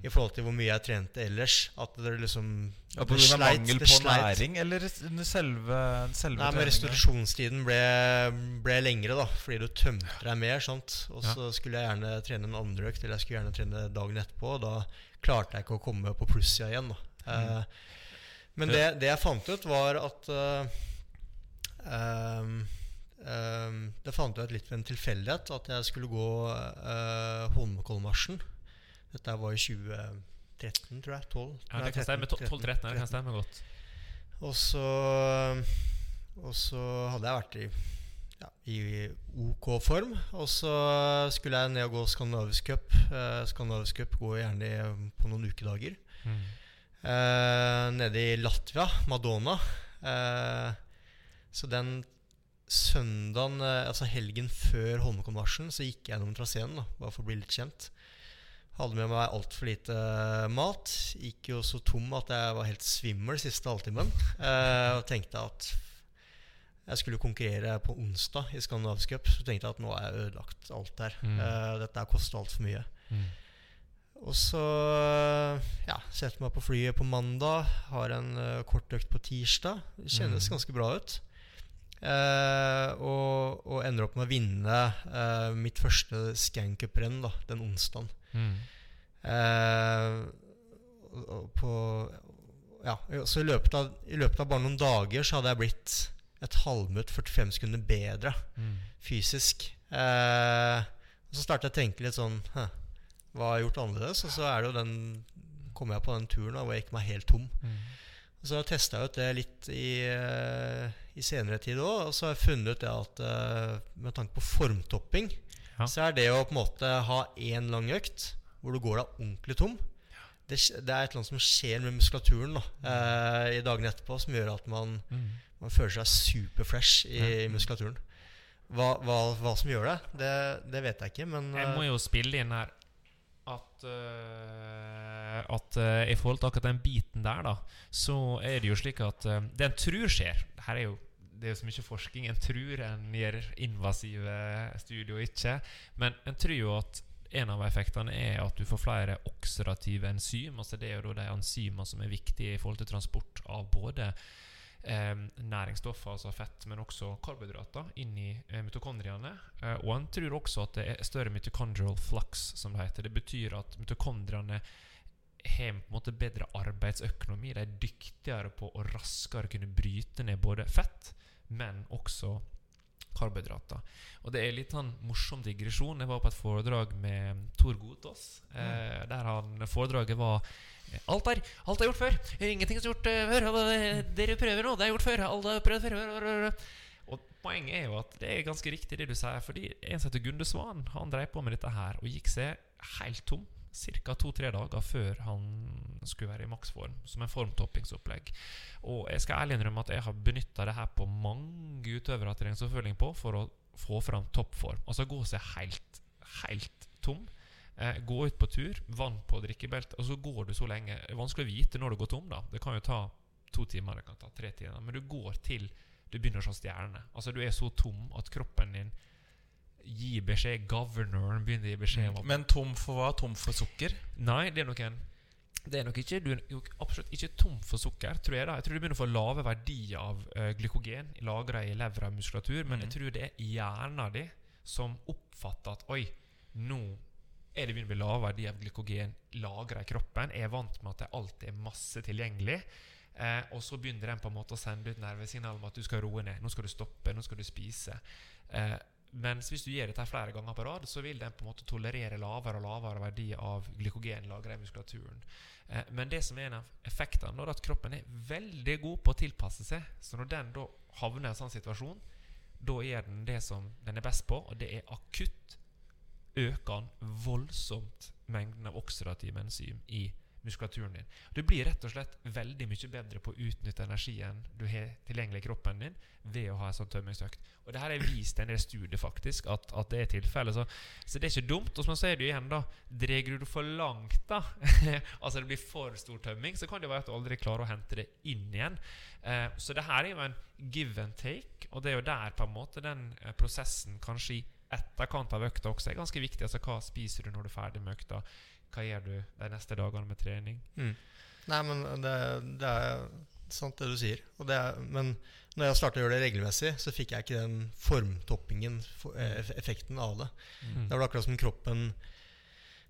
i forhold til hvor mye jeg trente ellers. At det liksom Ja, det sleit- mangel på næring, eller under selve, selve Nei, men? Restitusjonstiden ble, ble lengre, da fordi du tømte deg mer. Sant? Og Ja. så skulle jeg gjerne trene en andre økt, eller jeg skulle gjerne trene dagen etterpå. Og da klarte jeg ikke å komme på plussida igjen. Da. Eh, men det, det jeg fant ut, var at uh, ehm, ehm, Det fant jeg ut litt ved en tilfeldighet at jeg skulle gå uh, Holmenkollmarsjen. Dette var i 2013, tror jeg. 12, Ja, det kan 13, stemme. 12-13 det kan stemme godt. og så, og så hadde jeg vært i, ja, i OK form. Og så skulle jeg ned og gå Skandinavisk Cup. Uh, Skandinavisk Cup går gjerne i- på noen ukedager. Mm. Uh, nede i Latvia, Madonna. Uh, så den søndagen, eh, altså helgen før Holmenkollmarsjen, så gikk jeg gjennom traseen, da, bare for å bli litt kjent. Hadde med meg altfor lite eh, mat. Gikk jo så tom at jeg var helt svimmel siste halvtimen. Eh, og tenkte at jeg skulle konkurrere på onsdag i Skandinavisk Cup. Så tenkte jeg at nå er jeg ødelagt alt her. Mm. Eh, dette her koster altfor mye. Mm. Og så ja, setter meg på flyet på mandag. Har en uh, kort økt på tirsdag. Det kjennes Mm. ganske bra ut. Eh, og, og ender opp med å vinne eh, mitt første scancup-renn da, den onsdagen. Mm. Eh, på Ja, så i løpet, av, i løpet av bare noen dager så hadde jeg blitt et halvminutt, 45 sekunder bedre Mm. fysisk. Eh, og så startet jeg å tenke litt sånn Hva har jeg gjort annerledes? Og så er det jo den kom jeg på den turen da, hvor jeg gikk meg helt tom. Mm. Så har jeg ut det litt i, eh, i senere tid òg. Og så har jeg funnet ut at eh, med tanke på formtopping, Ja. så er det å på en måte ha én lang økt hvor du går deg ordentlig tom det, det er et eller annet som skjer med muskulaturen da, eh, i dagene etterpå, som gjør at man, Mm. man føler seg superfresh i Ja. muskulaturen. Hva, hva, hva som gjør det, det, det vet jeg ikke, men Jeg må eh, jo spille inn her at At uh, i forhold til akkurat den biten der, da, så er det jo slik at uh, det en tror skjer Her er jo det er jo så mye forskning. En tror en gjør invasive studier ikke. Men en tror jo at en av effektene er at du får flere oksidative enzym. altså Det er jo de enzymene som er viktige i forhold til transport av både eh, næringsstoffer, altså fett, men også karbohydrater, inn i eh, mitokondriene. Eh, og en tror også at det er større mitochondrial flux, som det heter. Det betyr at mitokondriene har på en måte bedre arbeidsøkonomi. De er dyktigere på å raskere kunne bryte ned både fett, men også karbohydrater. Og det er litt sånn morsom digresjon. Jeg var på et foredrag med Tor Godås Eh, der han foredraget var eh, Alt er, alt er gjort før! Ingenting er gjort uh, før! Dere prøver nå, det er gjort før! Alle har prøvd før! Og Poenget er jo at det er ganske riktig det du sier. Fordi En som heter Gunde Svan Han drev på med dette her og gikk seg helt tom ca. to-tre dager før han skulle være i maksform, som en formtoppingsopplegg. Og jeg skal ærlig innrømme at jeg har benytta det her på mange utøvere jeg trenger oppfølging på for å få fram toppform. Altså gå seg helt, helt tom. Eh, gå ut på tur, vann på drikkebeltet, og så går du så lenge. Det er vanskelig å vite når du går tom. da Det kan jo ta to timer, det kan ta tre timer. Men du går til du begynner å se stjerner. Altså Du er så tom at kroppen din gi beskjed. governoren begynner å gi beskjed om. Men tom for hva? Tom for sukker? Nei, det er nok en det er nok ikke, Du er nok absolutt ikke tom for sukker. tror Jeg da Jeg tror du begynner å få lave verdier av uh, glykogen lagra i lever og muskulatur. Men mm. jeg tror det er hjernen din som oppfatter at Oi, nå er det begynner å bli lave verdier av glykogen lagra i kroppen. Jeg er vant med at det alltid er masse tilgjengelig. Eh, og så begynner den på en måte å sende ut nervesignal om at du skal roe ned. Nå skal du stoppe, nå skal du spise. Eh, mens hvis du gjør dette flere ganger på rad, så vil den på en måte tolerere lavere og lavere verdi av glykogen lagra i muskulaturen. Eh, men det som er en av effektene, er at kroppen er veldig god på å tilpasse seg. Så når den da havner i en sånn situasjon, da gjør den det som den er best på, og det er akutt øker den voldsomt mengden av oksidative enzym i muskulaturen muskulaturen din. Du blir rett og slett veldig mye bedre på å utnytte energien du har tilgjengelig i kroppen din ved å ha en sånn tømmingsøkt. Og det her er vist en del studier faktisk at, at det er tilfellet. Så, så, det er ikke dumt. Og som jeg sier det igjen, da Drar du det for langt, da, altså det blir for stor tømming, så kan det være at du aldri klarer å hente det inn igjen. Eh, så det her er jo en give and take, og det er jo der på en måte den eh, prosessen kanskje i etterkant av økta også er ganske viktig. Altså hva spiser du når du er ferdig med økta? Hva gjør du de neste dagene med trening? Mm. Nei, men det, det, er sant det du sier. Er, men når jeg starta å gjøre det regelmessig, så fikk jeg ikke den formtoppingen, eh, effekten av det. Mm. Det var akkurat som kroppen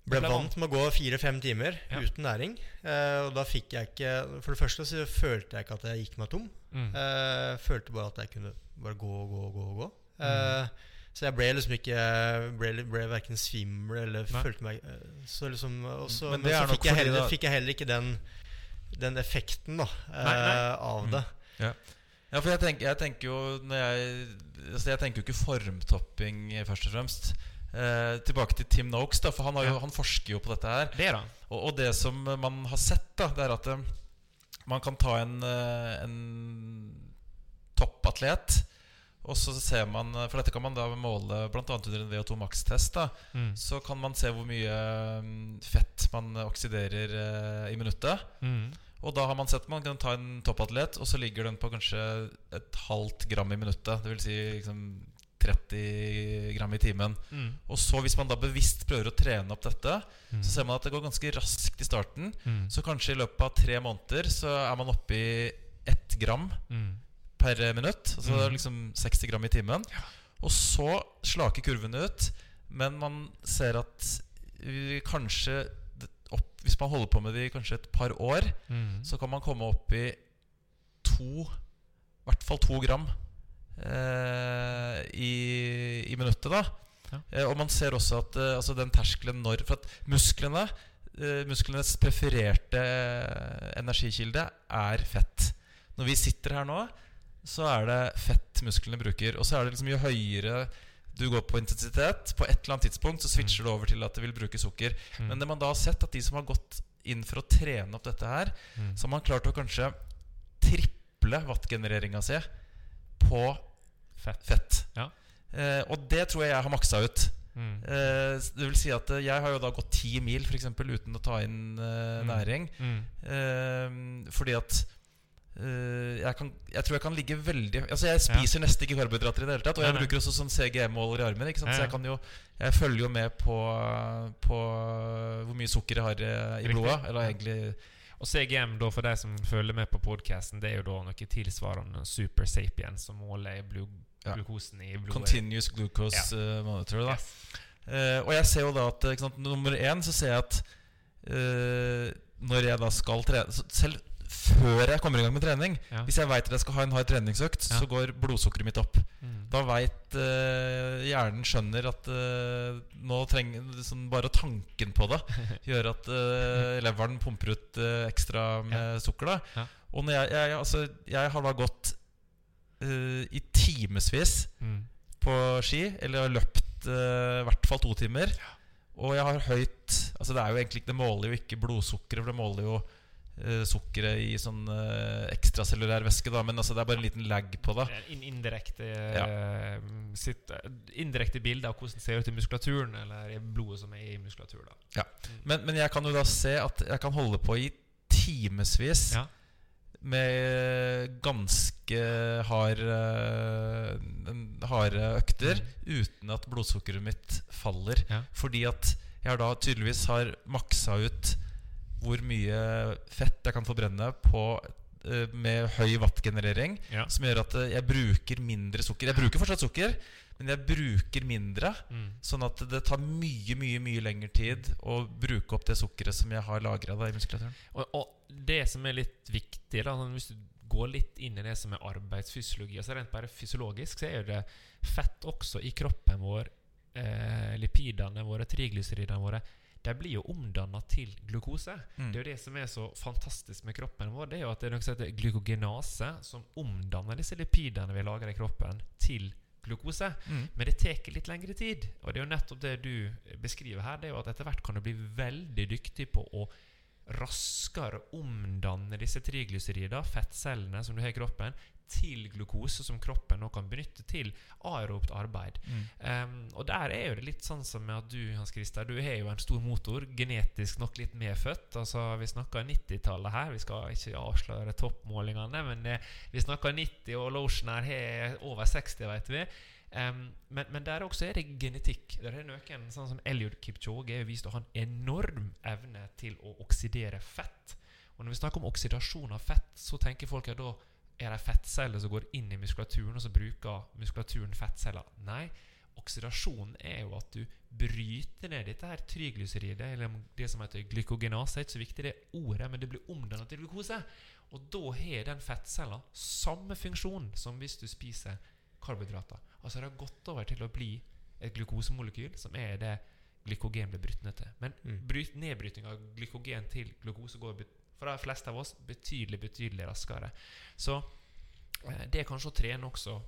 ble, ble vant med å gå fire-fem timer ja. uten næring. Eh, og da fikk jeg ikke For det første så følte jeg ikke at jeg gikk meg tom. Mm. Eh, følte bare at jeg kunne bare gå og gå og gå. gå. Eh, Mm. Eh, så jeg ble liksom ikke Ble, ble verken svimmel eller Nei. følte meg eh, Så liksom også, Men, men så fikk jeg, heller, fikk jeg, heller, ikke den, den effekten da nei, nei. Uh, av det. Mm. Ja. ja. for jeg tenker, jeg tenker jo jeg, altså jeg tenker jo ikke formtopping først og fremst. Uh, tilbake til Tim Noakes, da, for han, jo, ja. han, forsker jo på dette her. Det og, og, det som man har sett, da, det er at uh, man kan ta en, en toppatlet og så ser man, For dette kan man da måle bl.a. under en VO2 Max-test. Mm. Så kan man se hvor mye mm, fett man oksiderer eh, i minuttet. Mm. Og da har man sett man kan ta en toppatlet, og så ligger den på kanskje et halvt gram i minuttet. Det vil si liksom 30 gram i timen. Mm. Og så hvis man da bevisst prøver å trene opp dette, mm. så ser man at det går ganske raskt i starten. Mm. Så kanskje i løpet av tre måneder så er man oppe i ett gram. Mm per minutt. Altså mm. liksom 60 gram i timen. Ja. Og så slaker kurvene ut, men man ser at kanskje opp, Hvis man holder på med det i kanskje et par år, mm. så kan man komme opp i to I hvert fall to gram eh, i, i, minuttet. da ja. eh, Og man ser også at eh, altså den terskelen når For at musklene eh, Musklenes prefererte energikilde er fett. Når vi sitter her nå, så er det fett musklene bruker. Og så er det liksom jo høyere du går på intensitet, på et eller annet tidspunkt så switcher mm. du over til at det vil bruke sukker. Mm. Men det man da har sett, at de som har gått inn for å trene opp dette her, mm. så har man klart å kanskje triple wattgenereringa si på fett. fett. Ja. Eh, og det tror jeg jeg har maksa ut. Mm. Eh, det vil si at eh, jeg har jo da gått ti mil for eksempel, uten å ta inn eh, mm. næring. Mm. Eh, fordi at eh, jeg, kan, jeg tror jeg kan ligge veldig Altså Jeg spiser nesten ikke karbohydrater i det hele tatt. Og jeg nei. bruker også sånn CGM-måler i armen. Ikke sant? Ja, Så jeg kan jo Jeg følger jo med på, på hvor mye sukker jeg har i, i Riktig. blodet. Eller egentlig Og CGM, da, for de som følger med på podkasten, det er jo da noe tilsvarende Super Sapien, som måler Ja. glukosen i blodet. Continuous glucose eh, monitor. Da. Yes. Uh, og jeg ser jo da at sant, Nummer én så ser jeg at uh, når jeg da skal trene Selv før jeg kommer i gang med trening Ja. Hvis jeg veit at jeg skal ha en hard treningsøkt, Ja. så går blodsukkeret mitt opp. Mm. Da veit hjernen skjønner at uh, nå trenger liksom Bare tanken på det gjør at uh, leveren pumper ut eh, ekstra med sukker. da Ja. Og når jeg, jeg, altså, jeg har da gått eh, i timevis Mm. på ski, eller har løpt eh, i hvert fall to timer. Og jeg har høyt Altså Det er jo egentlig ikke Det måler jo ikke blodsukkeret, for det måler jo eh, sukkeret i sånn uh, ekstracellulær væske, da. Men altså det er bare en liten lag på det. Indirekte, Ja. eh, sitt, indirekte bilde av hvordan det ser ut i muskulaturen, eller i blodet som er i muskulatur. da Men, men jeg kan jo da se at jeg kan holde på i timevis Ja. med ganske hard, eh, harde økter uten at blodsukkeret mitt faller. Ja. Fordi at jeg da tydeligvis har maksa ut hvor mye fett jeg kan forbrenne på eh, med høy wattgenerering. Ja. Som gjør at eh, jeg bruker mindre sukker. Jeg bruker fortsatt sukker, men jeg bruker mindre. Mm. Sånn at det tar mye mye, mye lengre tid å bruke opp det sukkeret som jeg har lagra i muskulaturen. Og, og det som er litt viktig, da, sånn hvis du går litt inn i det som er arbeidsfysiologi altså Rent bare fysiologisk så er det fett også i kroppen vår. Eh, lipidene våre, triglyceridene våre, de blir jo omdanna til glukose. Mm. Det er jo det som er så fantastisk med kroppen vår. Det er jo at det er noe som heter glykogenase, som omdanner disse lipidene vi lager i kroppen, til glukose. Mm. Men det tar litt lengre tid. Og det er jo nettopp det du beskriver her. Det er jo at etter hvert kan du bli veldig dyktig på å raskere omdanne disse triglycerida, fettcellene som du har i kroppen, til glukose, som kroppen nå kan benytte til aerobt arbeid. Mm. Um, og der er jo det litt sånn som med at du Hans Christer, du har jo en stor motor, genetisk nok litt medfødt. Altså Vi snakker 90-tallet her. Vi skal ikke avsløre toppmålingene, men eh, vi snakker 90, og Lotion her har over 60, vet vi. Um, men, men der også er det genetikk. Der er noen sånn som Eliud Kipchoge er vist å ha en enorm evne til å oksidere fett. Og når vi snakker om oksidasjon av fett, så tenker folk at da er det fettceller som går inn i muskulaturen, og så bruker muskulaturen fettceller. Nei, oksidasjon er jo at du bryter ned dette her triglyceridet, eller det som heter glykogenase. Ikke så viktig det ordet, men det blir omdannet til glukose. Og da har den fettcella samme funksjon som hvis du spiser karbohydrater. Altså det har gått over til å bli et glukosemolekyl, som er det glykogen blir brutt ned til. Men Mm. bryt, nedbryting av glykogen til glukose går for de fleste av oss betydelig, betydelig raskere. Så eh, det kanskje å trene også,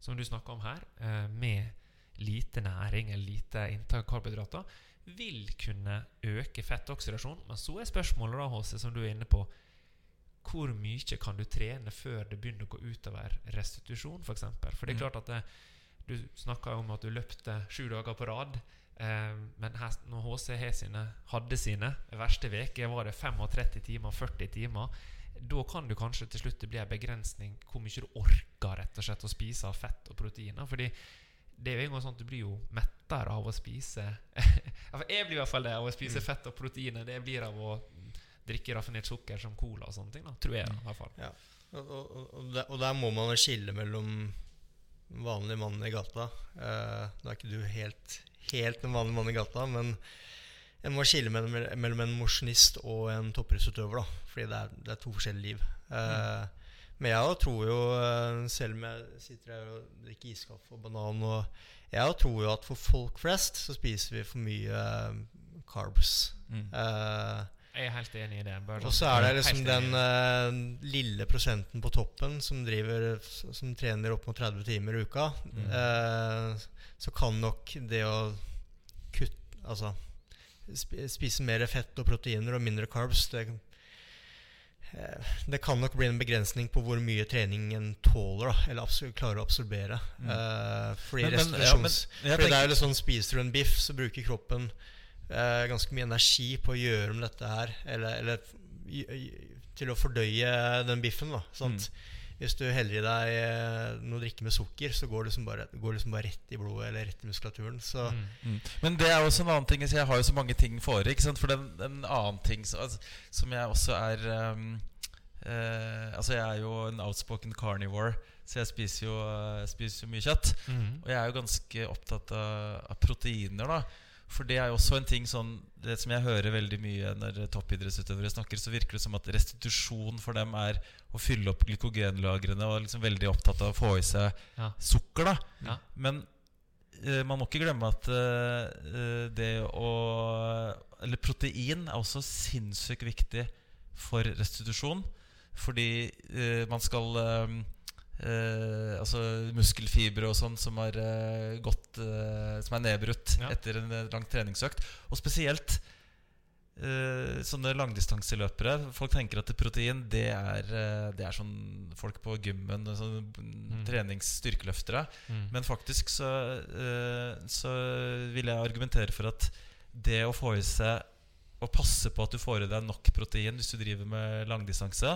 som du snakker om her, eh, med lite næring eller lite inntak av karbohydrater, vil kunne øke fettoksidasjon. Men så er spørsmålet, da, Håse, som du er inne på, hvor mye kan du trene før det begynner å gå utover restitusjon, f.eks.? For, eksempel? for det er Mm. klart at det, du snakka om at du løpte sju dager på rad. Eh, men her, når HC sine, hadde sine verste uker, var det 35 timer, 40 timer. Da kan du kanskje til slutt det bli en begrensning hvor mye du orker rett og slett å spise av fett og proteiner. Fordi det er jo en gang sånn at du blir jo mettere av å spise Jeg blir i hvert fall det av å spise Mm. fett og proteiner. Det blir av å drikke raffinert sukker som cola og sånne ting. da Tror jeg, i hvert fall. Og, og, og, der, og der må man skille mellom vanlig mann i gata. Eh, nå er ikke du helt, helt en vanlig mann i gata, men en må skille mellom, mellom en mosjonist og en toppidrettsutøver. Fordi det er, det er to forskjellige liv. Eh, Men jeg tror jo, eh, selv om jeg sitter her og drikker iskaffe og banan og Jeg tror jo at for folk flest så spiser vi for mye carbs. Mm. Eh, Jeg er helt enig i det. bare og så er det liksom den uh, lille prosenten på toppen som driver Som trener opp mot 30 timer i uka. Mm. Uh, så kan nok det å kutte Altså spise mer fett og proteiner og mindre carbs det, uh, det kan nok bli en begrensning på hvor mye trening en tåler, da, eller klarer å absorbere. Mm. Eh, fordi Men- men- ja, men fordi det er jo litt sånn Spiser du en biff, så bruker kroppen eh, ganske mye energi på å gjøre om dette her. Eller, eller til å fordøye den biffen. da sant? Hvis du heller i deg eh, noe drikke med sukker, så går det liksom bare, går liksom bare rett i blodet eller rett i muskulaturen. Så Mm. Men det er også en annen ting Jeg har jo så mange ting fore. For det er en, en annen ting som, altså, som jeg også er um, eh, Altså jeg er jo en outspoken carnivore, så jeg spiser jo, eh, spiser jo mye kjøtt. Mm. Og jeg er jo ganske opptatt av, av proteiner, da. For det er jo også en ting sånn Det som jeg hører veldig mye når toppidrettsutøvere snakker, så virker det som at restitusjon for dem er å fylle opp glykogenlagrene og liksom veldig opptatt av å få i seg Ja. sukker, da. Ja. Men uh, man må ikke glemme at eh, det å Eller protein er også sinnssykt viktig for restitusjon. Fordi uh, man skal eh, Altså muskelfibre og sånn som har uh, gått eh, Som er nedbrutt Ja. etter en lang treningsøkt. Og spesielt sånne langdistanseløpere. Folk tenker at protein det er, det er sånn folk på gymmen, sånn treningsstyrkeløftere. Mm. Men faktisk så, så vil jeg argumentere for at det å få i seg Å passe på at du får i deg nok protein hvis du driver med langdistanse,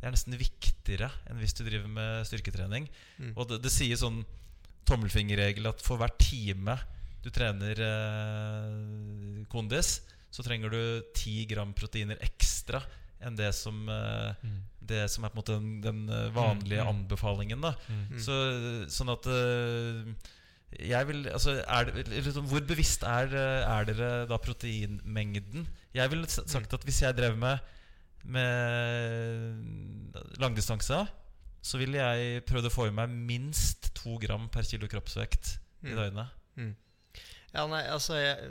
det er nesten viktigere enn hvis du driver med styrketrening. Mm. Og det, det sier sånn tommelfingerregel at for hver time du trener eh, kondis, så trenger du 10 gram proteiner ekstra enn det som, eh, Mm. det som er på en måte den, den eh, vanlige Mm, mm. anbefalingen. da Mm. så, sånn at eh, jeg vil, altså, er det, sånn, Hvor bevisst er, øh, er dere da proteinmengden? Jeg ville sagt at hvis jeg drev med Med langdistanse, så ville jeg prøvd å få i meg minst to gram per kilo kroppsvekt i Mm. døgnet. Ja, nei, altså jeg,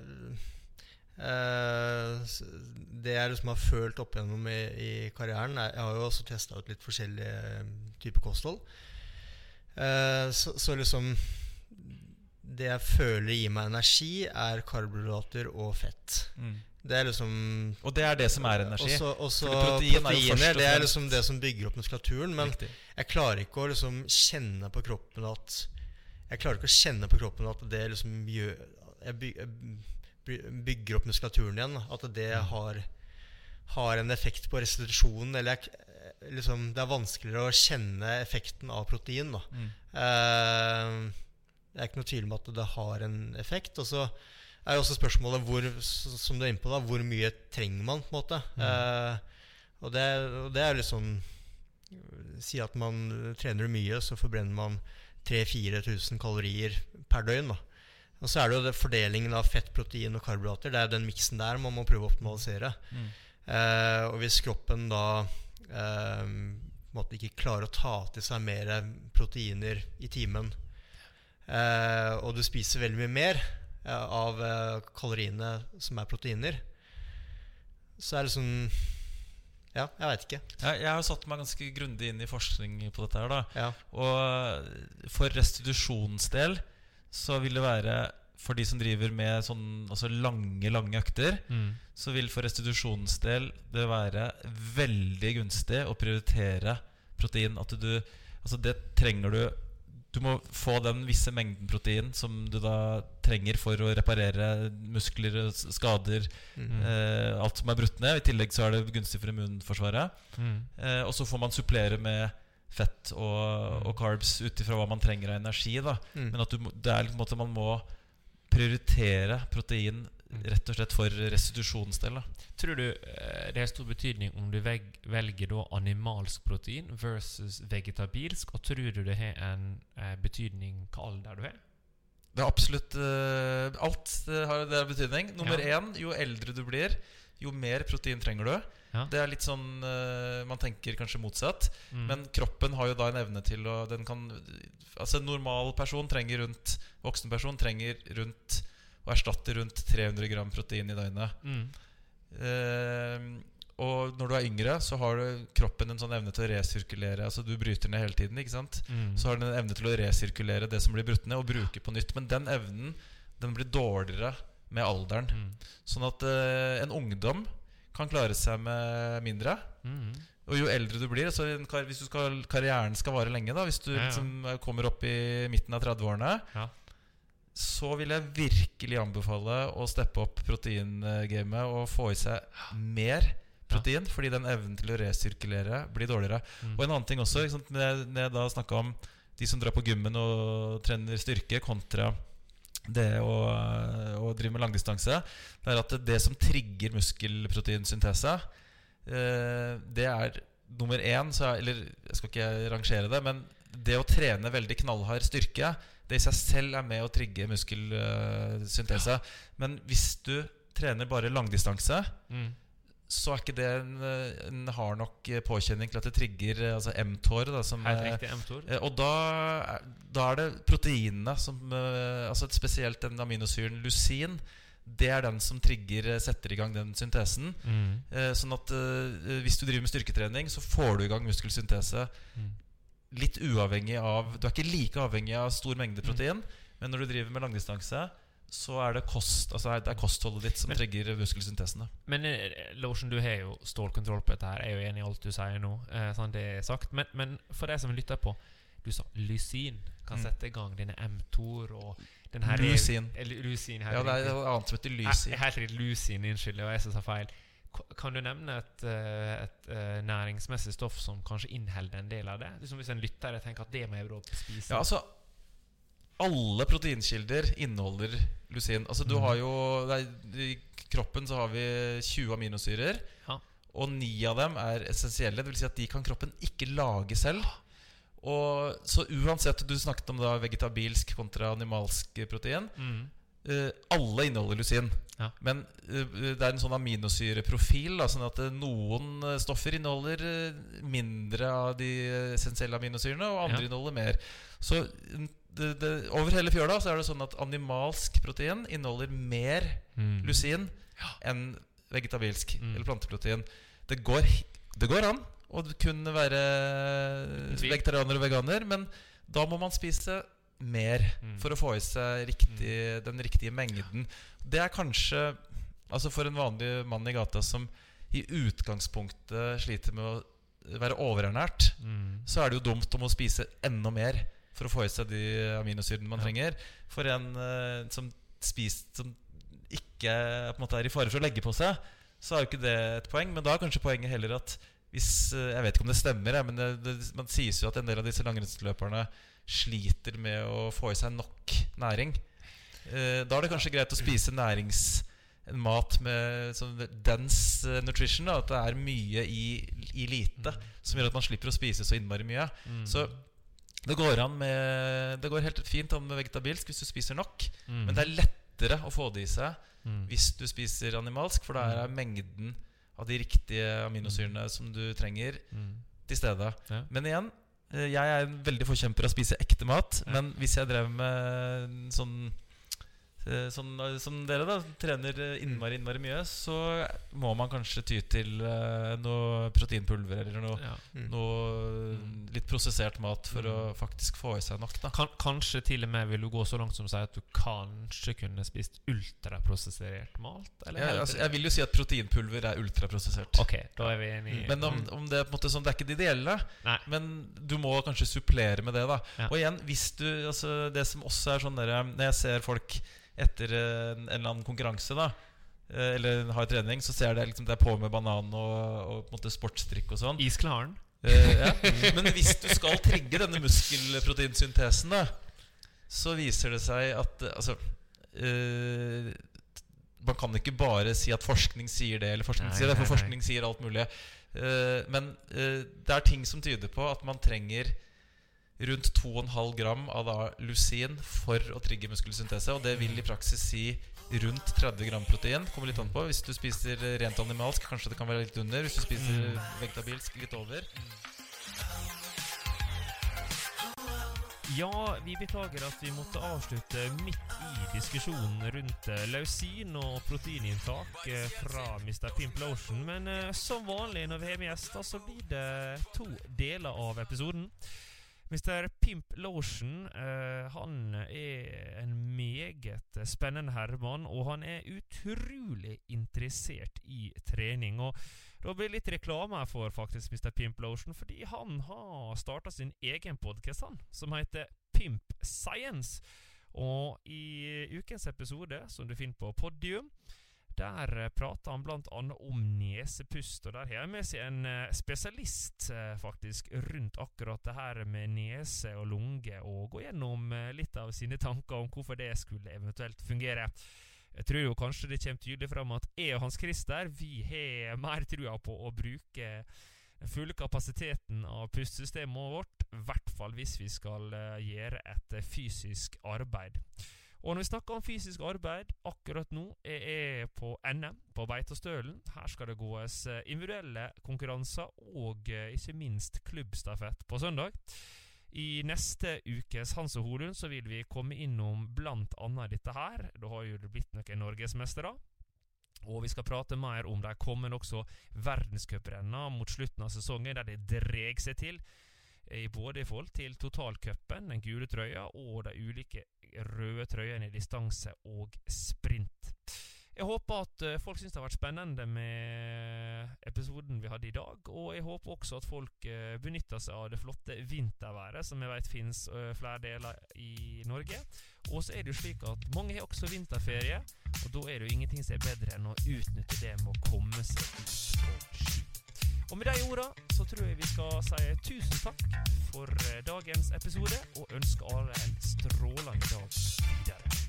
øh, Det jeg liksom har følt opp gjennom i, i karrieren er, Jeg har jo også testa ut litt forskjellige typer kosthold. Uh, så, så liksom Det jeg føler gir meg energi, er karbohydrater og fett. Det er liksom Og det er det som er energi. Også, også protein er proteiner. og Det er liksom det som bygger opp muskulaturen. Men Riktig. jeg klarer ikke å liksom kjenne på kroppen at Jeg klarer ikke å kjenne på kroppen at det liksom gjør Jeg by- jeg by- bygger opp muskulaturen igjen. At det Mm. har, har en effekt på restitusjonen. Eller jeg, liksom, det er vanskeligere å kjenne effekten av protein. Da. Mm. Uh, det er ikke noe tvil om at det har en effekt. Og så er jo også spørsmålet hvor, som du er inne på, da, hvor mye trenger man? på en måte Eh, og, det, og det er sånn Si at man trener mye, så forbrenner man 3000-4000 kalorier per døgn. da Og så er det jo det fordelingen av fett, protein og karbohydrater. Det er jo den miksen der man må prøve å optimalisere. Mm. Eh, og hvis kroppen da eh, ikke klarer å ta til seg mer proteiner i timen, eh, og du spiser veldig mye mer av eh, kaloriene som er proteiner, så er det sånn Ja, jeg veit ikke. Jeg, jeg har satt meg ganske grundig inn i forskning på dette. her da Ja. Og for restitusjonsdel så vil det være For de som driver med sånn altså lange, lange økter, Mm. så vil for restitusjonsdel det være veldig gunstig å prioritere protein. At du Altså, det trenger du Du må få den visse mengden protein som du da trenger for å reparere muskler, skader, mm. eh, alt som er brutt ned. I tillegg så er det gunstig for immunforsvaret. Mm. Eh, og så får man supplere med fett og, og carbs ut ifra hva man trenger av energi. Mm. Men at du, det er en måte man må prioritere protein rett og slett for restitusjonsdel. Tror du eh, det har stor betydning om du velger da animalsk protein versus vegetabilsk? Og tror du det har en eh, betydning hva alder du har? Det er absolutt uh, Alt har det har betydning. Nummer Ja. én, jo eldre du blir, jo mer protein trenger du. Ja. Det er litt sånn uh, Man tenker kanskje motsatt. Mm. Men kroppen har jo da en evne til å den kan, Altså En normal person trenger rundt Voksen person trenger rundt Å erstatte rundt 300 gram protein i døgnet. mm. Eh, og når du er yngre, så har du kroppen en sånn evne til å resirkulere. Altså Du bryter ned hele tiden. ikke sant? Mm. Så har den en evne til å resirkulere det som blir brutt ned, og bruke på nytt. Men den evnen den blir dårligere med alderen. Mm. Sånn at eh, en ungdom kan klare seg med mindre. Mm. Og jo eldre du blir, hvis du skal, karrieren skal vare lenge, da hvis du Ja, ja. liksom kommer opp i midten av 30-årene, Ja. Så vil jeg virkelig anbefale å steppe opp proteingamet og få i seg mer protein, fordi den evnen til å resirkulere blir dårligere. Mm. Og en annen ting også, ikke sant, når jeg, når jeg da snakka om de som drar på gymmen og trener styrke, kontra det å, å drive med langdistanse, det er at det som trigger muskelproteinsyntese, eh, det er nummer én så er, Eller jeg skal ikke rangere det, men det å trene veldig knallhard styrke, det i seg selv er med å trigge muskelsyntese. Men hvis du trener bare langdistanse, Mm. så er ikke det en, en hard nok påkjenning til at det trigger eh, altså mTOR. Da, som, riktig, mTOR. Eh, Og da, da er det proteinene som eh, altså Spesielt den aminosyren lusin. Det er den som trigger setter i gang den syntesen. Mm. Eh, Sånn at eh, hvis du driver med styrketrening, så får du i gang muskelsyntese Mm. Litt uavhengig av Du er ikke like avhengig av stor mengde Mm. protein, men når du driver med langdistanse, så er det, kost, altså det er kostholdet ditt som Men- trigger muskelsyntesen. Men eh, Lotion, du har jo stålkontroll på dette her. Jeg er jo enig i alt du sier nå. Eh, sånn det er sagt Men, men for deg som lytter på Du sa lysin kan Mm. sette i gang denne mTOR og den her Lusin. Eh, Lusin her Ja, det er annet som heter Eh, lysin. Helt riktig. Lusin. Unnskyld, det var jeg som sa feil. Kan du nevne et, et, et eh, næringsmessig stoff som kanskje inneholder en del av det? Liksom Hvis en lytter tenker at det må jeg spise. Ja, altså Alle proteinkilder inneholder lusin. Altså du Mhm. har jo er, I kroppen så har vi 20 aminosyrer. Ja. Og ni av dem er essensielle. Det vil si at de kan kroppen ikke lage selv. Og Så uansett Du snakket om da vegetabilsk kontra animalsk protein. Mm. Eh, alle inneholder lusin. Ja. Men eh, det er en sånn aminosyreprofil. Da, sånn at eh, noen eh, stoffer inneholder eh, mindre av de essensielle aminosyrene, og andre Ja. inneholder mer. Så mm, det, det, over hele fjøla så er det sånn at animalsk protein inneholder mer Mm. lusin enn vegetabilsk Mm. eller planteprotein. Det går, det går an å kunne være vegetarianer og veganer, men da må man spise mer Mm. for å få i seg riktig, den riktige mengden. Det er kanskje Altså For en vanlig mann i gata som i utgangspunktet sliter med å være overernært, Mm. så er det jo dumt om å spise enda mer for å få i seg de aminosyrene man Ja. trenger. For en uh, som spiser Som ikke på en måte er i fare for å legge på seg, så er jo ikke det et poeng. Men da er kanskje poenget heller at hvis eh, Jeg vet ikke om det stemmer, men det, det, man sies jo at en del av disse langrennsløperne sliter med å få i seg nok næring. Eh, da er det kanskje greit å spise nærings mat med sånn dense eh, nutrition. Da, at det er mye i, i lite, som gjør at man slipper å spise så innmari mye. Mm. Så det går med Det går helt fint an med vegetabilsk hvis du spiser nok. Mm. Men det er lettere å få det i seg Mm. hvis du spiser animalsk, for da er mengden av de riktige aminosyrene som du trenger, Mm. til stede. Ja. Men igjen, jeg er en veldig forkjemper av å spise ekte mat. Men hvis jeg drev med sånn eh, eh, som dere, da, trener eh, innmari innmari mye, så må man kanskje ty til eh, noe proteinpulver eller noe, Ja. Mm. noe litt prosessert mat for Mm. å faktisk få i seg nok. da Kan, kanskje til og med vil du gå så langt som å si at du kanskje kunne spist ultraprosessert mat? Eller jeg, altså, jeg vil jo si at proteinpulver er ultraprosessert. Ok, da er vi enige. Men om, om det, på en måte, sånn, det er ikke det ideelle. Nei. Men du må kanskje supplere med det. da Ja. Og igjen, hvis du altså, Det som også er sånn der, Når jeg ser folk etter en, eller annen konkurranse, da eh, eller har trening, så ser jeg liksom, det er på med banan og, og sportsdrikk og sånn. Isklaren? Eh, ja. Men hvis du skal trigge denne muskelproteinsyntesen, da, så viser det seg at eh, Altså eh, Man kan ikke bare si at forskning sier det, eller forskning Nei, sier det, for forskning nei. sier alt mulig. Eh, men det er ting som tyder på at man trenger rundt 2,5 gram av da lusin for å trigge muskelsyntese. Og det vil i praksis si rundt 30 gram protein. Kommer litt an på. Hvis du spiser rent animalsk, kanskje det kan være litt under. Hvis du spiser vegetabilsk, litt over. Ja, vi beklager at vi måtte avslutte midt i diskusjonen rundt eh, lausin og proteininntak eh, fra Mr. Pimp Lotion. Men eh, som vanlig når vi har med gjester, så blir det to deler av episoden. Mr. Pimp Lotion eh, han er en meget spennende herremann, og han er utrolig interessert i trening. og da blir det litt reklame for faktisk Mr. Pimp Lotion, fordi han har starta sin egen podkast, som heter Pimp Science. Og i ukens episode, som du finner på Podium, Der uh, prater han bl.a. om nesepust, og der har jeg med seg en uh, spesialist uh, faktisk rundt akkurat det her med nese og lunge, og gå gjennom litt av sine tanker om hvorfor det skulle eventuelt fungere. Jeg tror jo kanskje det kommer tydelig fram at jeg og Hans Christer vi har mer trua på å bruke den fulle kapasiteten av pustesystemet vårt, i hvert fall hvis vi skal gjøre et fysisk arbeid. Og når vi snakker om fysisk arbeid, akkurat nå er jeg på NM på Beitostølen. Her skal det gås eh, individuelle konkurranser og eh, ikke minst klubbstafett på søndag. I neste ukes Hans og Holund så vil vi komme innom blant annet dette her. Da har jo det blitt noen norgesmestere. Og vi skal prate mer om de kommende også verdenscuprenna mot slutten av sesongen, der det dreg seg til både i forhold til totalcupen, den gule trøya, og de ulike røde trøyene i distanse og sprint. Jeg håper at eh, folk syns det har vært spennende med episoden vi hadde i dag. Og jeg håper også at folk eh, benytter seg av det flotte vinterværet, som jeg vet finnes eh, flere deler i Norge. Og så er det jo slik at mange har også vinterferie, og da er det jo ingenting som er bedre enn å utnytte det med å komme seg ut på ski. Og med de orda så tror jeg vi skal si tusen takk for eh, dagens episode, og ønske alle en strålende dag videre.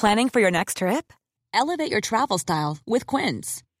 Planning for your next trip? Elevate your travel style with Quince.